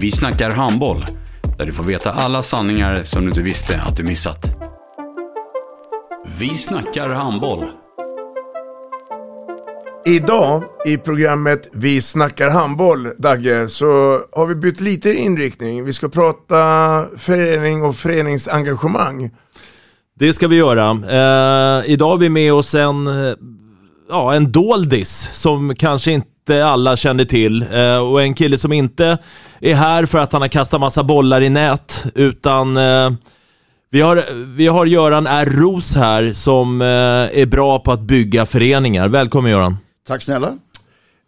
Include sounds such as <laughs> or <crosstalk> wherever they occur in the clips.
Vi snackar handboll, där du får veta alla sanningar som du inte visste att du missat. Vi snackar handboll. Idag i programmet Vi snackar handboll, Dagge, så har vi bytt lite inriktning. Vi ska prata förening och föreningsengagemang. Det ska vi göra. Eh, idag har vi med oss en, eh, ja, en doldis som kanske inte alla känner till. Eh, och en kille som inte är här för att han har kastat massa bollar i nät, utan eh, vi har, vi har Göran R. Ros här som eh, är bra på att bygga föreningar. Välkommen Göran. Tack snälla.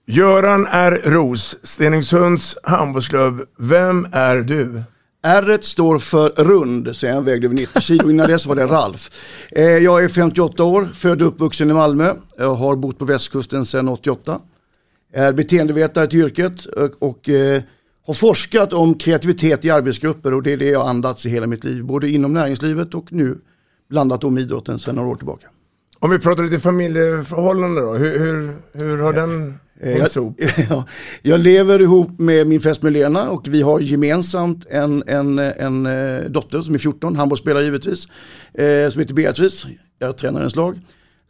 Göran R. Ros, Stenungsunds handbollsklubb. Vem är du? R står för rund, så jag vägde över 90 kilo. Innan dess var det Ralf. Jag är 58 år, född och uppvuxen i Malmö. Jag har bott på västkusten sedan 88. Är beteendevetare till yrket och, och eh, har forskat om kreativitet i arbetsgrupper och det är det jag andats i hela mitt liv. Både inom näringslivet och nu blandat om idrotten sedan några år tillbaka. Om vi pratar lite familjeförhållanden då, hur, hur, hur har den hängts ihop? <laughs> Ja, jag lever ihop med min fästmö Lena och vi har gemensamt en, en, en eh, dotter som är 14, handbollsspelare givetvis, eh, som heter Beatrice. Jag tränar hennes lag.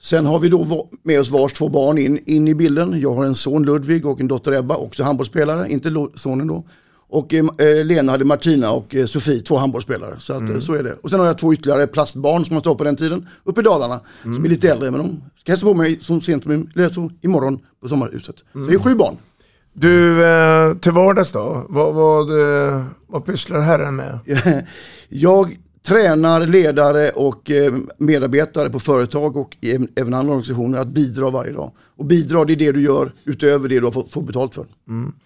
Sen har vi då med oss vars två barn in, in i bilden. Jag har en son Ludvig och en dotter Ebba, också handbollsspelare, inte sonen då. Och eh, eh, Lena hade Martina och eh, Sofie, två handbollsspelare. Så, att, eh, så är det. Och sen har jag två ytterligare plastbarn som jag stod på den tiden, uppe i Dalarna. Som är lite äldre, men de ska hälsa på mig som sent som eller imorgon på sommarhuset. Så det är sju barn. Du, eh, till vardags då? Vad, vad, eh, vad pysslar herren med? <laughs> Jag tränar ledare och eh, medarbetare på företag och även andra organisationer att bidra varje dag. Och bidra det är det du gör utöver det du har fått, betalt för.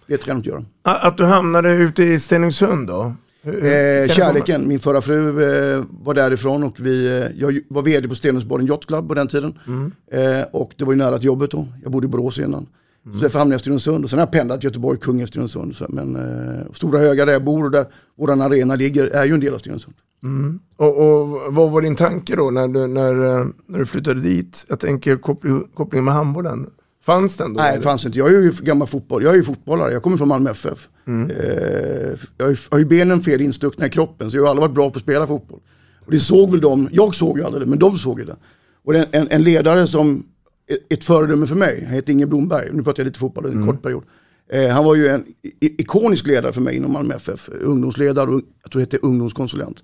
Det är tränar att göra. Att du hamnade ute i Stenungsund då? Hur- hur Eh, kärleken, min förra fru eh, var därifrån och vi, eh, jag var vd på Stenungsbaden Yacht Club på den tiden. Eh, och det var ju nära till jobbet då, jag bodde i Borås innan. Så därför hamnade jag i Stenungsund och sen har jag pendlat Göteborg, Kungälv, Stenungsund. Men eh, Stora Höga där jag bor och där vår arena ligger är ju en del av Stenungsund. Och, och vad var din tanke då när du, när, eh, när du flyttade dit? Jag tänker koppling, kopplingen med handbollen. Fanns den då? Nej, det fanns inte. Jag är ju gammal fotboll. Jag är ju fotbollare. Jag kommer från Malmö FF. Eh, jag har ju- benen fel instuckna i kroppen så jag har aldrig varit bra på att spela fotboll. Och det såg väl de, jag såg ju aldrig det, men de såg ju det. Och är en, en ledare som, ett föredöme för mig, han heter Inge Blomberg, nu pratar jag lite fotboll, en kort period. Eh, han var ju en ikonisk ledare för mig inom Malmö FF, ungdomsledare och jag tror det hette ungdomskonsulent.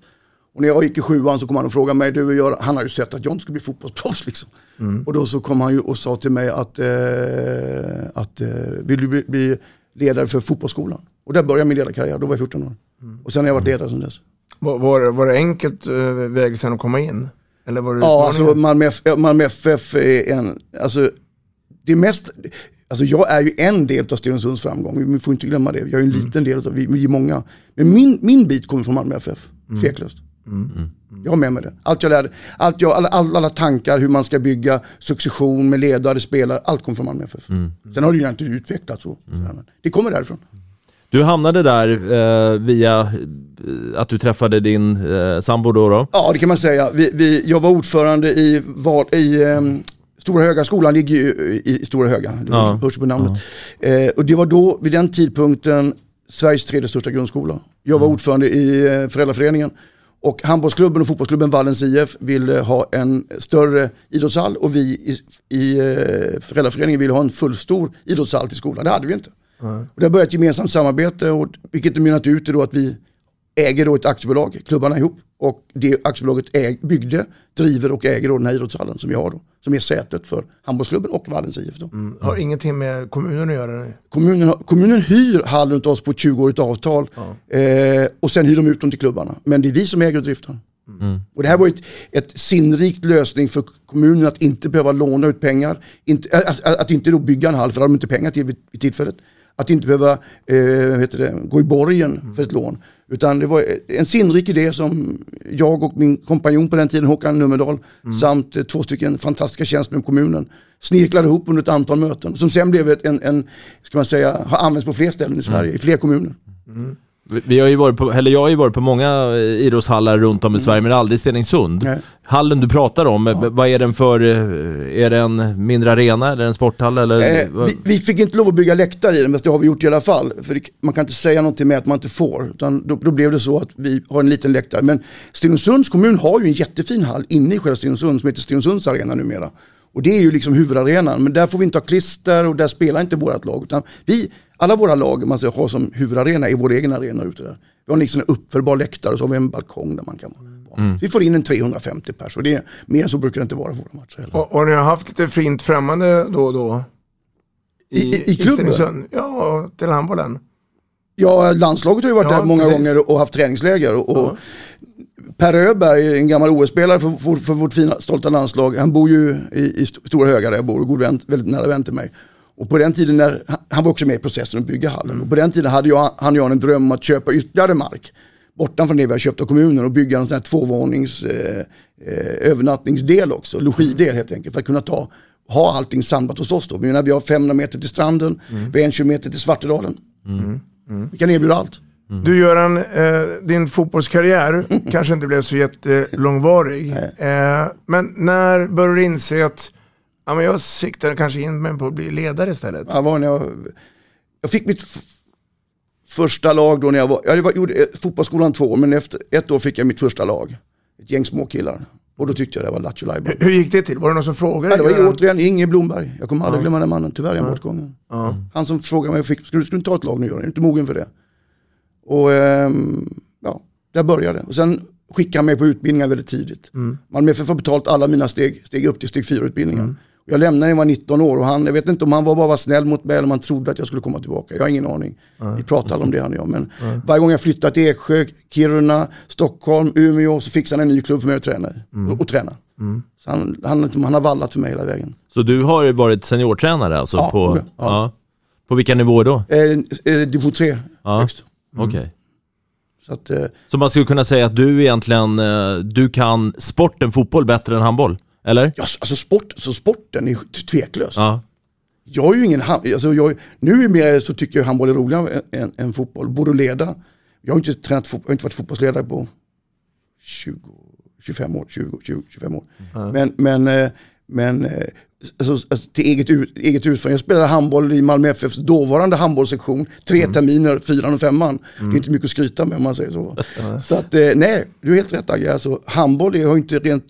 Och när jag gick i sjuan så kom han och frågade mig, du, gör, han har ju sett att jag inte skulle bli fotbollsproffs liksom. Och då så kom han ju och sa till mig att, eh, att eh, vill du bli, bli ledare för fotbollsskolan? Och där började min ledarkarriär, då var jag 14 år. Och sen har jag varit ledare sedan dess. Var, var, var det enkelt uh, väg sen att komma in? Eller var det Ja, alltså Malmö, Malmö FF är en, alltså det mest, alltså jag är ju en del av Stenungsunds framgång, vi får inte glömma det. Jag är en liten del av, vi, vi är många. Men min, min bit kommer från Malmö FF, tveklöst. Jag har med mig det. Allt jag lärde, allt jag, alla, alla, tankar hur man ska bygga succession med ledare, spelare, allt kommer från Malmö FF. Sen har det ju inte utvecklats så. men Det kommer därifrån. Du hamnade där eh, via eh, att du träffade din eh, sambo då. då. Ja, det kan man säga. Vi, vi, jag var ordförande i, val, i ehm, Stora Höga, skolan ligger ju i, Stora Höga, det Ja. hörs, hörs på namnet. Eh, och det var då, vid den tidpunkten, Sveriges tredje största grundskola. Jag var ordförande i eh, föräldraföreningen. Och handbollsklubben och fotbollsklubben Vallens IF ville ha en större idrottshall och vi i, i eh, föräldraföreningen ville ha en fullstor idrottshall till skolan. Det hade vi inte. Och det har börjat ett gemensamt samarbete, och, vilket mynnat ut i att vi äger då ett aktiebolag, klubbarna ihop. Och det aktiebolaget äg, byggde, driver och äger då den här idrottshallen som vi har då. Som är sätet för handbollsklubben och Vallens IF då. Mm. Har ingenting med kommunen att göra? Kommunen, har- kommunen hyr hallen åt oss på ett 20-årigt avtal eh, och sen hyr de ut dem till klubbarna. Men det är vi som äger och driftar. Och det här var ju ett, ett sinnrikt lösning för kommunen att inte behöva låna ut pengar. Inte, att, att, att inte då bygga en hall, för det hade de inte pengar till vid, vid tillfället. Att inte behöva eh, det, gå i borgen för ett lån. Utan det var en sinnrik idé som jag och min kompanjon på den tiden, Håkan Nummerdahl, samt eh, två stycken fantastiska tjänstemän på kommunen, snirklade ihop under ett antal möten. Som sen blev ett, en, en, ska man säga, har använts på fler ställen i Sverige, i fler kommuner. Vi- Vi har ju varit på, eller jag har ju varit på många eh, idrottshallar runt om i Sverige, men aldrig Stenungsund. Nej. Hallen du pratar om, eh, vad är den för, eh, är det en mindre arena eller en sporthall eller? Eh, vi, vi fick inte lov att bygga läktare i den, men det har vi gjort i alla fall. För det, man kan inte säga någonting med att man inte får. Utan då, då blev det så att vi har en liten läktare. Men Stenungsunds kommun har ju en jättefin hall inne i själva Stenungsund som heter Stenungsunds arena numera. Och det är ju liksom huvudarenan. Men där får vi inte ha klister och där spelar inte vårt lag. Utan vi, alla våra lag man ska ha som huvudarena är vår egen arena ute där. Vi har liksom en uppförbar läktare och så har vi en balkong där man kan vara. Så vi får in en 350 pers och det är, mer än så brukar det inte vara på våra matcher heller. Och, och ni har haft lite fint främmande då och då? I- i- i klubben? Stenungsund? Ja, till handbollen. Ja, landslaget har ju varit Ja, där många precis. gånger och haft träningsläger. Och, och Per Öberg, en gammal OS-spelare för, för, för vårt fina, stolta landslag, han bor ju i, i St- Stora Höga där jag bor, och god vän, väldigt nära vän till mig. Och på den tiden, när, han- var också med i processen att bygga hallen. Och på den tiden hade jag, han och jag en dröm om att köpa ytterligare mark bortanför det vi har köpt av kommunen och bygga en sån här tvåvånings eh, eh, övernattningsdel också, logidel helt enkelt, för att kunna ta, ha allting samlat hos oss då. Men när vi har 500 meter till stranden, vi har en kilometer till Svartedalen. Vi kan erbjuda allt. Du Göran, eh, din fotbollskarriär <laughs> kanske inte blev så jättelångvarig. Eh, men när började du inse att ja, men jag siktar kanske in mig på att bli ledare istället? Jag, var när jag, jag fick mitt första lag då när jag var, jag var, gjorde eh, fotbollsskolan två år, men efter ett år fick jag mitt första lag. Ett gäng småkillar. Och då tyckte jag det var lattjo lajban. Hur gick det till? Var det någon som frågade? Ja, det var ju återigen Inge Blomberg. Jag kommer aldrig Ja. glömma den mannen, tyvärr är han bortgången. Ja. Han som frågade mig, fick, ska, du, ska du ta ett lag nu Göran? Är du inte mogen för det? Och ehm, ja, där började det. Och sen skickade han mig på utbildningar väldigt tidigt. Mm. Malmö FF har betalt alla mina steg, steg upp till steg 4-utbildningen. Jag lämnade när jag var 19 år och han, jag vet inte om han var bara var snäll mot mig eller om han trodde att jag skulle komma tillbaka. Jag har ingen aning. Vi pratade om det han och jag. Men varje gång jag flyttade till Eksjö, Kiruna, Stockholm, Umeå så fixade han en ny klubb för mig att träna i. Och, och träna. Så han, han, han har vallat för mig hela vägen. Så du har ju varit seniortränare alltså? Ja, på, ja. ja. På vilka nivåer då? Eh, eh, division 3 Ja. högst. Okej. Så att, eh, Så man skulle kunna säga att du egentligen, eh, du kan sporten fotboll bättre än handboll? Eller? ja, alltså sport, så sporten är tveklöst. Ja. Jag är ju ingen, alltså jag, nu är mer så tycker jag handboll är roligare än, än, fotboll. Borde leda. Jag har inte tränat jag har inte varit fotbollsledare på 20, 25 år. 20, 20, 25 år. Men, men, eh, men eh, alltså, alltså, till eget, eget utförande. Jag spelade handboll i Malmö FFs dåvarande handbollssektion. Tre terminer, fyran och femman. Det är inte mycket att skryta med om man säger så. <laughs> Så att, eh, nej, du är helt rätt Agge. Alltså, handboll är, har inte rent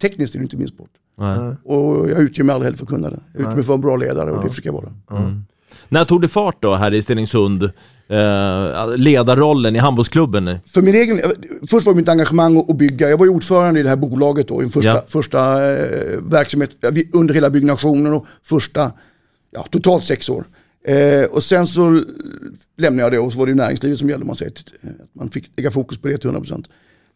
tekniskt är det inte min sport. Nej. Och jag utger mig aldrig heller för att kunna det. Jag utger mig för att vara en bra ledare och det försöker jag vara. När tog det fart då här i Stenungsund? Eh, ledarrollen i handbollsklubben? För min egen, först var mitt engagemang att- bygga. Jag var ju ordförande i det här bolaget då, i första, Ja. första eh, verksamhet, ja, under hela byggnationen och första, ja totalt sex år. Eh, och sen så lämnade jag det och så var det ju näringslivet som gällde, om man säger. Att man fick lägga fokus på det till 100%.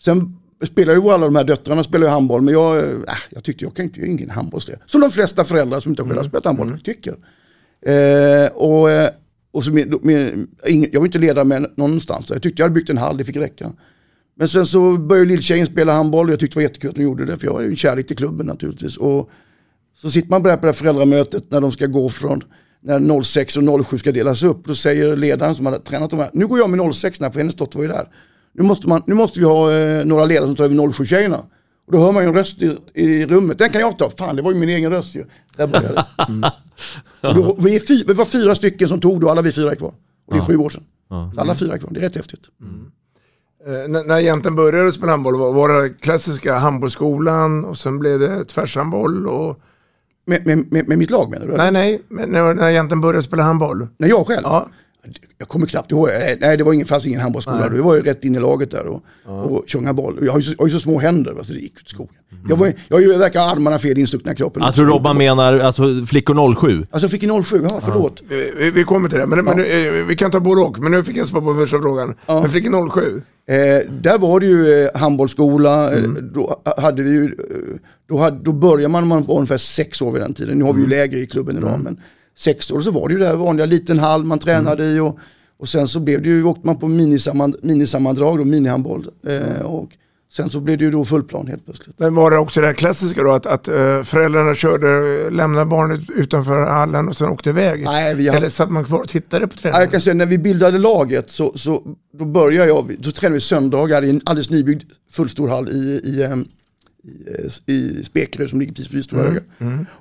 Sen spelade ju alla de här döttrarna spelar ju handboll, men jag, eh, jag tyckte jag kan inte, jag är ingen handbollsledare. Som de flesta föräldrar som inte själva spelat handboll tycker. Eh, och eh, och så med, med, ingen, jag var inte ledare med någonstans. Jag tyckte jag hade byggt en hall, det fick räcka. Men sen så började lilltjejen spela handboll och jag tyckte det var jättekul att hon gjorde det. För jag har ju en kärlek till klubben naturligtvis. Och så sitter man på det här föräldramötet när de ska gå från när 06 och 07 ska delas upp. Då säger ledaren som hade tränat dem här, nu går jag med 06 när för hennes dotter var ju där. Nu måste, man, nu måste vi ha eh, några ledare som tar över 07-tjejerna. Och då hör man ju en röst i, i rummet, den kan jag ta. Fan, det var ju min egen röst ju. Där började det. Mm. Och då, vi, är fy, vi var fyra stycken som tog då, alla vi fyra är kvar. Och det är sju år sedan. Så alla fyra är kvar, det är rätt häftigt. Eh, när, när egentligen började spela handboll var, det klassiska handbollsskolan och sen blev det tvärshandboll och... Med, med, med, med mitt lag menar du? Nej, nej, men när, när egentligen började spela handboll. När jag själv? Ja. Jag kommer knappt ihåg, Eh, nej det var ingen, fanns ingen handbollsskola, det var ju rätt in i laget där och, och tjonga boll. Jag har ju så, jag har ju så små händer, va, så det gick ut skogen. Jag, var, jag har ju verkar ha armarna fel instuckna i kroppen. Jag tror Robban menar alltså, flickor 07. Alltså fick en 07, ja förlåt. Vi, vi- vi kommer till det, men, men eh, vi kan ta både och. Men nu fick jag svar på första frågan. Men flickan 07? Eh, där var det ju eh, handbollsskola, eh, då hade vi ju, eh, då, hade, då började man, man var ungefär sex år vid den tiden. Nu har vi ju lägre i klubben idag, men sex år så var det ju det här vanliga, liten hall man tränade i och, och sen så blev det ju, åkte man på minisammand, minisammandrag, då, minihandboll. Eh, och sen så blev det ju då fullplan helt plötsligt. Men var det också det här klassiska då, att, att eh, föräldrarna körde, lämnade barnet utanför hallen och sen åkte iväg? Nej, vi har- Eller satt man kvar och tittade på träningen? jag kan säga när vi bildade laget så, så då började jag, då tränade vi söndagar i en alldeles nybyggd fullstor hall i, i, ehm, i, eh, i Spekerö som ligger precis vid Stora Höga.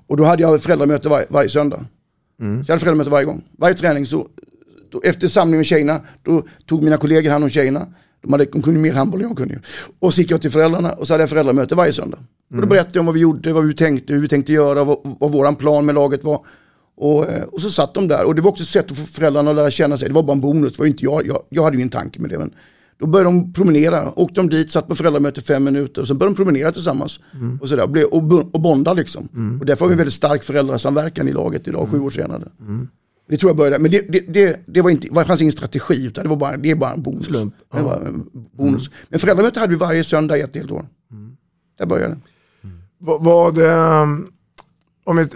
Och då hade jag föräldramöte var, varje söndag. Så jag hade föräldramöte varje gång. Varje träning så, då, efter samling med tjejerna, då tog mina kollegor hand om tjejerna. De, hade, de kunde mer handboll än jag kunde. Och så gick jag till föräldrarna och så hade jag föräldramöte varje söndag. Och då berättade jag om vad vi gjorde, vad vi tänkte, hur vi tänkte göra, vad, vad våran plan med laget var. Och, eh, och så satt de där och det var också ett sätt att få föräldrarna att lära känna sig. Det var bara en bonus, det var inte jag, jag, jag hade ju ingen tanke med det. Men då började de promenera, åkte de dit, satt på föräldramöte fem minuter och sen började de promenera tillsammans. Och, sådär, och, blev, och, och bonda liksom. Och därför har vi en väldigt stark föräldrasamverkan i laget idag, sju år senare. Det tror jag började, men det, det, det, det, var inte, det fanns ingen strategi utan det var bara, det är bara en bonus. Slump, Det var en bonus. Men föräldramöte hade vi varje söndag i ett helt år. Där började det. Vad, ehm, om vi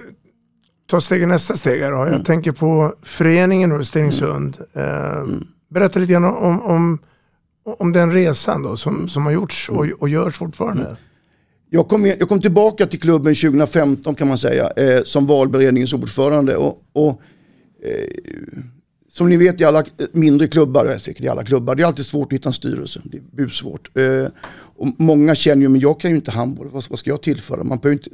tar steget nästa steg här då. Jag tänker på föreningen i Stenungsund. Ehm, Berätta lite grann om, om, om den resan då som, som har gjorts och, och görs fortfarande. Jag kom, jag kom tillbaka till klubben 2015 kan man säga, eh, som valberedningens ordförande. Och, och, eh, som ni vet i alla mindre klubbar, och säkert i alla klubbar, det är alltid svårt att hitta en styrelse. Det är busvårt. Eh, och många känner ju, men jag kan ju inte handboll, vad, vad ska jag tillföra? Man behöver inte,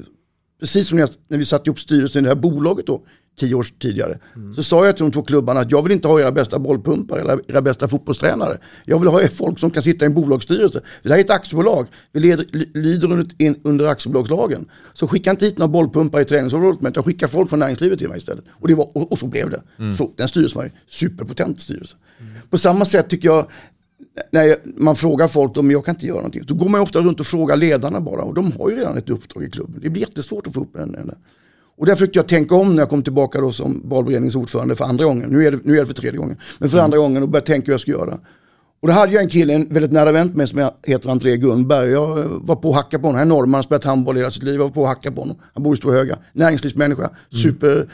precis som när, jag, när vi satte ihop styrelsen i det här bolaget då, tio år tidigare, så sa jag till de två klubbarna att jag vill inte ha era bästa bollpumpar eller era bästa fotbollstränare. Jag vill ha folk som kan sitta i en bolagsstyrelse. Det här är ett aktiebolag, vi leder, lyder under, under aktiebolagslagen. Så skicka inte hit några bollpumpar i träningsområdet, men utan skicka folk från näringslivet till mig istället. Och, det var, och, och så blev det. Så, den styrelsen var en superpotent styrelse. På samma sätt tycker jag, när jag- man frågar folk om jag kan inte göra någonting, då går man ofta runt och frågar ledarna bara. Och de har ju redan ett uppdrag i klubben. Det blir jättesvårt att få upp den. den. Och där försökte jag tänka om när jag kom tillbaka då som valberedningens ordförande för andra gången. Nu är det, nu är det för tredje gången. Men för andra gången och började tänka hur jag skulle göra. Och då hade jag en kille, en väldigt nära vän mig som heter André Gunberg. Jag eh, var på att hacka på honom. Han är norrman, har spelat handboll hela sitt liv. Jag var på att hacka på honom. Han bor i Stora Höga. Näringslivsmänniska, super,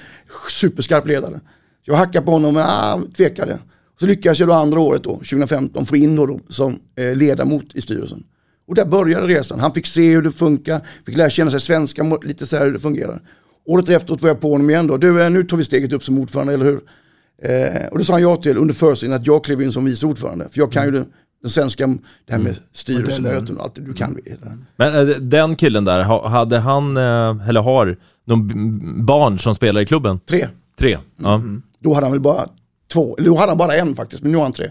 superskarp ledare. Så jag hackade på honom men ah, tvekade. Så lyckades jag då andra året då, 2015, få in då som eh, ledamot i styrelsen. Och där började resan. Han fick se hur det funkar, fick lära känna sig svenska, lite så här hur det fungerar. Året efteråt var jag på honom igen då. Du, eh, nu tar vi steget upp som ordförande, eller hur? Eh, och det sa han ja till under förutsättning att jag klev in som vice ordförande. För jag kan ju det, den svenska, det här med styrelsemöten och allt det, du kan det. Men eh, den killen där, ha- hade han, eh, eller har, någon barn som spelar i klubben? Tre. Tre? Ja. Då hade han väl bara två, eller då hade han bara en faktiskt, men nu har han tre.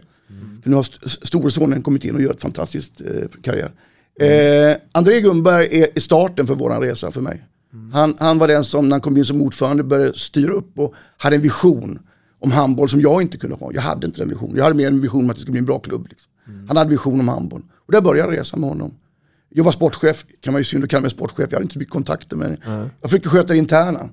För nu har st- storesonen kommit in och gör ett fantastiskt eh, karriär. Eh, André Gunberg är, är starten för våran resa för mig. Han, han var den som när han kom in som ordförande började styra upp och hade en vision om handboll som jag inte kunde ha. Jag hade inte den visionen. Jag hade mer en vision om att det skulle bli en bra klubb. Liksom. Han hade vision om handboll. Och där började resan med honom. Jag var sportchef, kan man ju synd att kalla mig sportchef, jag hade inte så mycket kontakter med Jag försökte sköta det interna.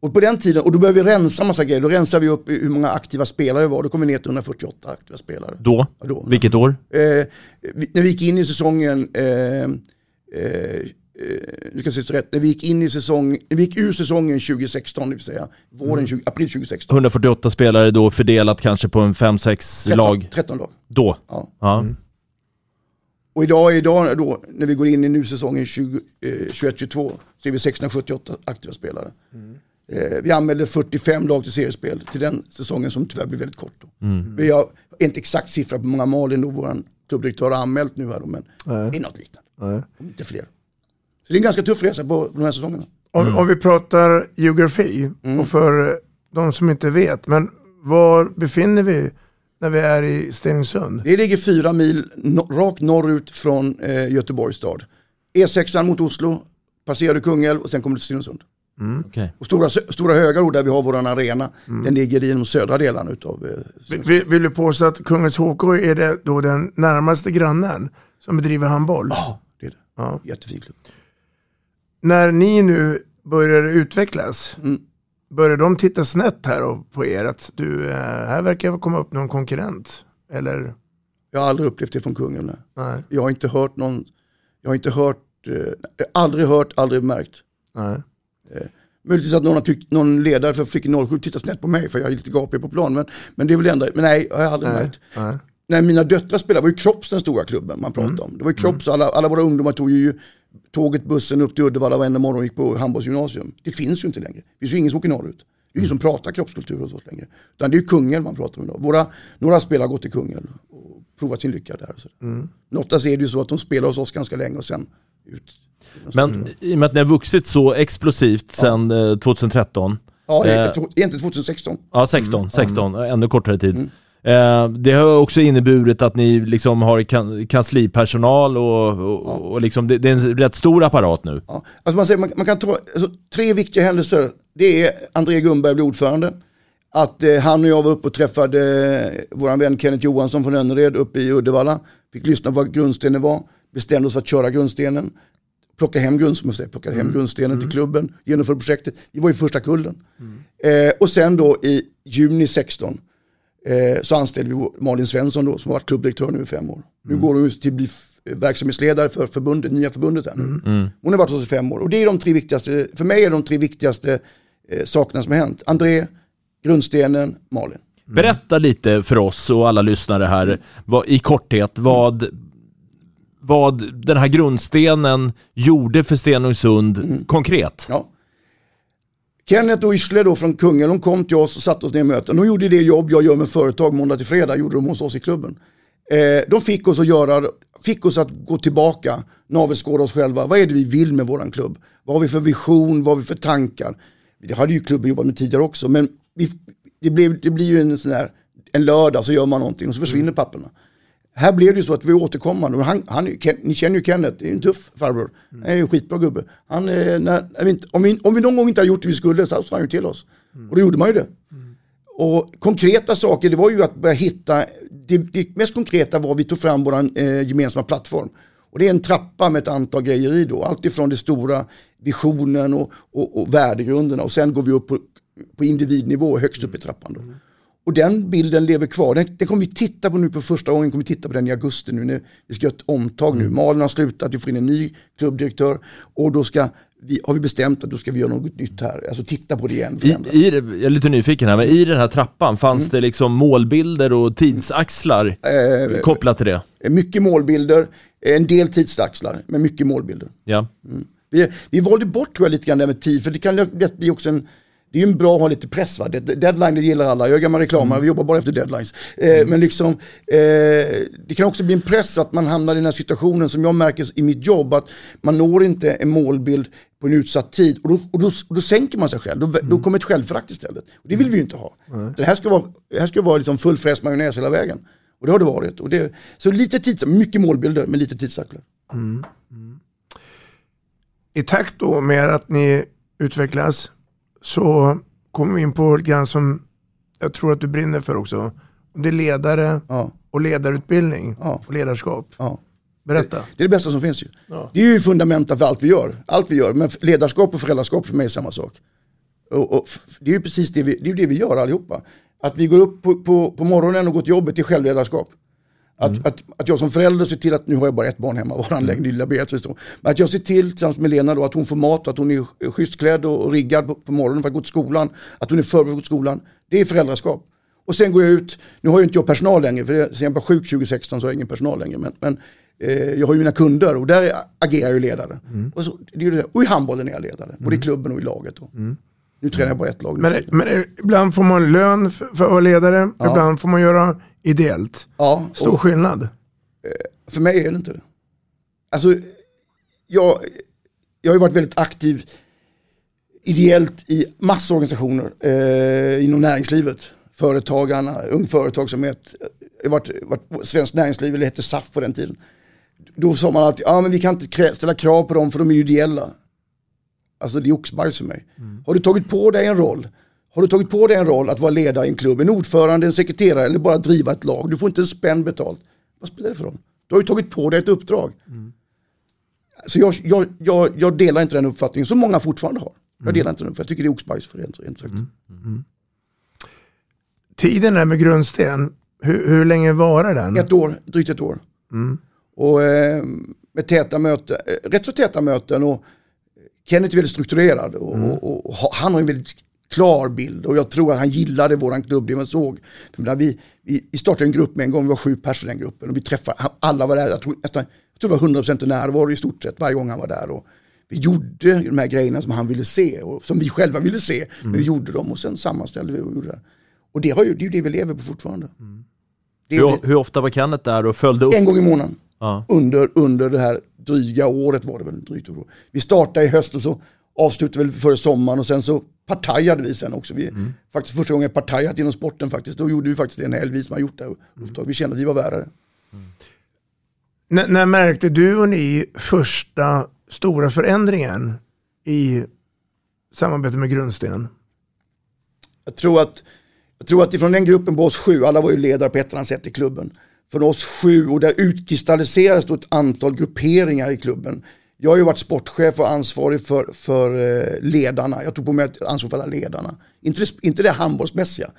Och på den tiden, och då började vi rensa massa grejer, då rensade vi upp hur många aktiva spelare det var, då kom vi ner till 148 aktiva spelare. Då? Ja, då. Vilket år? Eh, vi, när vi gick in i säsongen, eh, eh, nu ska jag rätt, när vi gick in i säsong, när vi gick ur säsongen 2016, det vill säga våren 20, april 2016. 148 spelare då fördelat kanske på en 5-6 13, lag? 13 lag. Då? Ja. Ja. Och idag, idag då, när vi går in i nu säsongen 20, eh, 21-22 så är vi 678 aktiva spelare. Eh, vi anmälde 45 lag till seriespel till den säsongen som tyvärr blev väldigt kort. Då. Mm. Vi har inte exakt siffra på hur många och vår klubbdirektör har anmält nu här då, men det är något liknande. Inte fler. Så det är en ganska tuff resa på de här säsongerna. Om, om vi pratar geografi, och för de som inte vet, men var befinner vi när vi är i Stenungsund? Det ligger fyra mil no rakt norrut från eh, Göteborgs stad. E6 mot Oslo, passerar du Kungälv och sen kommer du till Stenungsund. Mm. Okej. Och Stora, Stora Höga där vi har vår arena, den ligger i de södra delarna utav... Eh, Vill- Vill, du påstå att Kungens HK är det då den närmaste grannen som bedriver handboll? Ja, det är det. Ja. Jättefin klubb. När ni nu börjar utvecklas, Mm. börjar de titta snett här på er? Att du, eh, här verkar komma upp någon konkurrent? Eller? Jag har aldrig upplevt det från kungen. Nej. Nej. Jag har inte hört någon, jag har inte hört, eh, aldrig hört, aldrig märkt. Nej. Möjligtvis att någon, har tyckt, någon ledare för Flickor 07 tittar snett på mig för jag är lite gapig på plan. Men, men det är väl ändå, men nej, jag har aldrig Nej. märkt. Nej. När mina döttrar spelade var ju Kropps den stora klubben man pratade om. Det var ju Kropps, alla, alla våra ungdomar tog ju tåget, bussen upp till Uddevalla varenda morgon och gick på handbollsgymnasium. Det finns ju inte längre. Det finns ju ingen som åker norrut. Det är ingen som pratar kroppskultur hos oss längre. Utan det är ju Kungälv man pratar om idag. Våra, några spelare har gått till Kungälv och provat sin lycka där. Så. Men oftast är det ju så att de spelar hos oss ganska länge och sen ut. Men i och med att ni har vuxit så explosivt sedan eh, 2013. Ja, är Eh, egentligen 2016. Ja, 16, 16 ännu kortare tid. Eh, det har också inneburit att ni liksom har kan, kanslipersonal och, och, och liksom, det, det är en rätt stor apparat nu. Ja. Alltså man, säger, man, man kan ta alltså, tre viktiga händelser. Det är André Gunberg blev ordförande. Att eh, han och jag var uppe och träffade eh, vår vän Kenneth Johansson från Önnered uppe i Uddevalla. Fick lyssna på vad grundstenen var. Bestämde oss för att köra grundstenen. Plocka hem, grund, som jag säger, plockade hem grundstenen till klubben. Genomförde projektet. Vi var ju första kullen. Eh, och sen då i juni 16 eh, så anställde vi Malin Svensson då som har varit klubbdirektör nu i fem år. Nu går hon till att bli verksamhetsledare för förbundet, nya förbundet här nu. Hon har varit hos oss i fem år och det är de tre viktigaste, för mig är de tre viktigaste eh, sakerna som har hänt. André, grundstenen, Malin. Berätta lite för oss och alla lyssnare här, vad, i korthet, vad, vad den här grundstenen gjorde för Stenungsund konkret. Ja. Kenneth och Ysle då från Kungälv, de kom till oss och satte oss ner i möten. De gjorde det jobb jag gör med företag måndag till fredag, gjorde de hos oss i klubben. Eh, de fick oss att göra, fick oss att gå tillbaka, navelskåda oss själva. Vad är det vi vill med våran klubb? Vad har vi för vision? Vad har vi för tankar? Det hade ju klubben jobbat med tidigare också, men vi, det, blev, det blir ju en sån här, en lördag så gör man någonting och så försvinner papperna. Här blev det ju så att vi återkommande, och han, han, Ken, ni känner ju Kenneth, det är en tuff farbror. Han är ju en skitbra gubbe. Han, eh, när, när vi inte, om, vi, om vi någon gång inte hade gjort det vi skulle så sa han ju till oss. Och då gjorde man ju det. Och konkreta saker, det var ju att börja hitta, det, det mest konkreta var att vi tog fram vår eh, gemensamma plattform. Och det är en trappa med ett antal grejer i då. alltifrån det stora visionen och, och, och värdegrunderna och sen går vi upp på, på individnivå högst upp i trappan. Då. Och den bilden lever kvar. Den, den kommer vi titta på nu på första gången, kommer vi titta på den i augusti nu när vi ska göra ett omtag nu. Malin har slutat, vi får in en ny klubbdirektör och då ska vi, har vi bestämt att då ska vi göra något nytt här. Alltså titta på det igen. I, förändra. i, det- jag är lite nyfiken här, men i den här trappan, fanns det liksom målbilder och tidsaxlar Eh, kopplat till det? Mycket målbilder, en del tidsaxlar, men mycket målbilder. Ja. Vi, vi valde bort tror jag lite grann det här med tid, för det kan lätt bli också en det är ju en bra att ha lite press va. Deadline det gillar alla, jag är gammal reklamare, vi jobbar bara efter deadlines. Eh, Men liksom, eh, det kan också bli en press att man hamnar i den här situationen som jag märker i mitt jobb, att man når inte en målbild på en utsatt tid och då, och då, och då sänker man sig själv, då, då kommer ett självförakt istället. Och det vill vi ju inte ha. Det här ska vara, det här ska vara liksom full fräs majonnäs hela vägen. Och det har det varit. Och det, så lite tids, mycket målbilder, men lite tidsaxlar. I takt då med att ni utvecklas så kommer vi in på lite grann som jag tror att du brinner för också. Det är ledare Ja. och ledarutbildning Ja. och ledarskap. Ja. Berätta. Det är det bästa som finns ju. Det är ju fundamenta för allt vi gör. Allt vi gör. Men ledarskap och föräldraskap för mig är samma sak. Och, och det är ju precis det vi, det är det vi gör allihopa. Att vi går upp på, på, på morgonen och går till jobbet det är självledarskap. Att, att, att jag som förälder ser till att, nu har jag bara ett barn hemma, våran mm. lilla Beatrice då. Men att jag ser till tillsammans med Lena då att hon får mat, att hon är schysst klädd och, och riggad på, på morgonen för att gå till skolan. Att hon är förberedd för att gå till skolan. Det är föräldraskap. Och sen går jag ut, nu har ju inte jag personal längre, för det, sen jag var sjuk 2016 så har jag ingen personal längre. Men, men eh, jag har ju mina kunder och där agerar jag ju ledare. Och, så, det är det, och i handbollen är jag ledare, både i klubben och i laget. Då. Nu tränar jag bara ett lag. Men, men ibland får man lön för, för att vara ledare, Ja. ibland får man göra ideellt. ja, Stor och, skillnad. För mig är det inte det. Alltså, jag, jag har ju varit väldigt aktiv ideellt i massa organisationer eh, inom näringslivet. Företagarna, Ung Företagsamhet, varit, varit Svenskt Näringsliv, eller hette SAF på den tiden. Då sa man alltid, ja men vi kan inte ställa krav på dem för de är ju ideella. alltså det är oxbajs för mig. Har du tagit på dig en roll, har du tagit på dig en roll att vara ledare i en klubb, en ordförande, en sekreterare eller bara driva ett lag, du får inte en spänn betalt. Vad spelar det för roll? Du har ju tagit på dig ett uppdrag. Så jag, jag, jag, jag delar inte den uppfattningen som många fortfarande har. Jag delar inte den uppfattningen, jag tycker det är oxbajs för rent, rent sagt. Tiden där med grundsten, hur, hur länge varar den? Ett år, drygt ett år. Och eh, med täta möten, eh, rätt så täta möten och Kenneth är väldigt strukturerad och, och, och ha- han har en väldigt klar bild och jag tror att han gillade våran klubb, det man såg. För vi, vi, startade en grupp med en gång, vi var sju personer i den gruppen och vi träffade, alla var där, jag tror, nästan, jag tror det var 100% närvaro i stort sett varje gång han var där. Och vi gjorde de här grejerna som han ville se och som vi själva ville se, men vi gjorde dem och sen sammanställde vi och gjorde det. Och det, har ju, det är ju det vi lever på fortfarande. Ju Hur, hur ofta var Kenneth där och följde upp? en gång i månaden. Ja. Under, under det här dryga året var det väl. Drygt år. Vi startade i höst och så avslutade vi före sommaren och sen så partajade vi sen också. Vi, Faktiskt första gången partajat inom sporten faktiskt. Då gjorde vi faktiskt det en helg, vi som har gjort det här uppdrag. Vi kände att vi var värre. N- när märkte du och ni första stora förändringen i samarbetet med grundsten? Jag tror att, jag tror att ifrån den gruppen på oss sju, alla var ju ledare på ett eller annat sätt i klubben. Från oss sju och där utkristalliserades då ett antal grupperingar i klubben. Jag har ju varit sportchef och ansvarig för, för eh, ledarna. Jag tog på mig ansvar för alla ledarna. Inte det, inte det handbollsmässiga,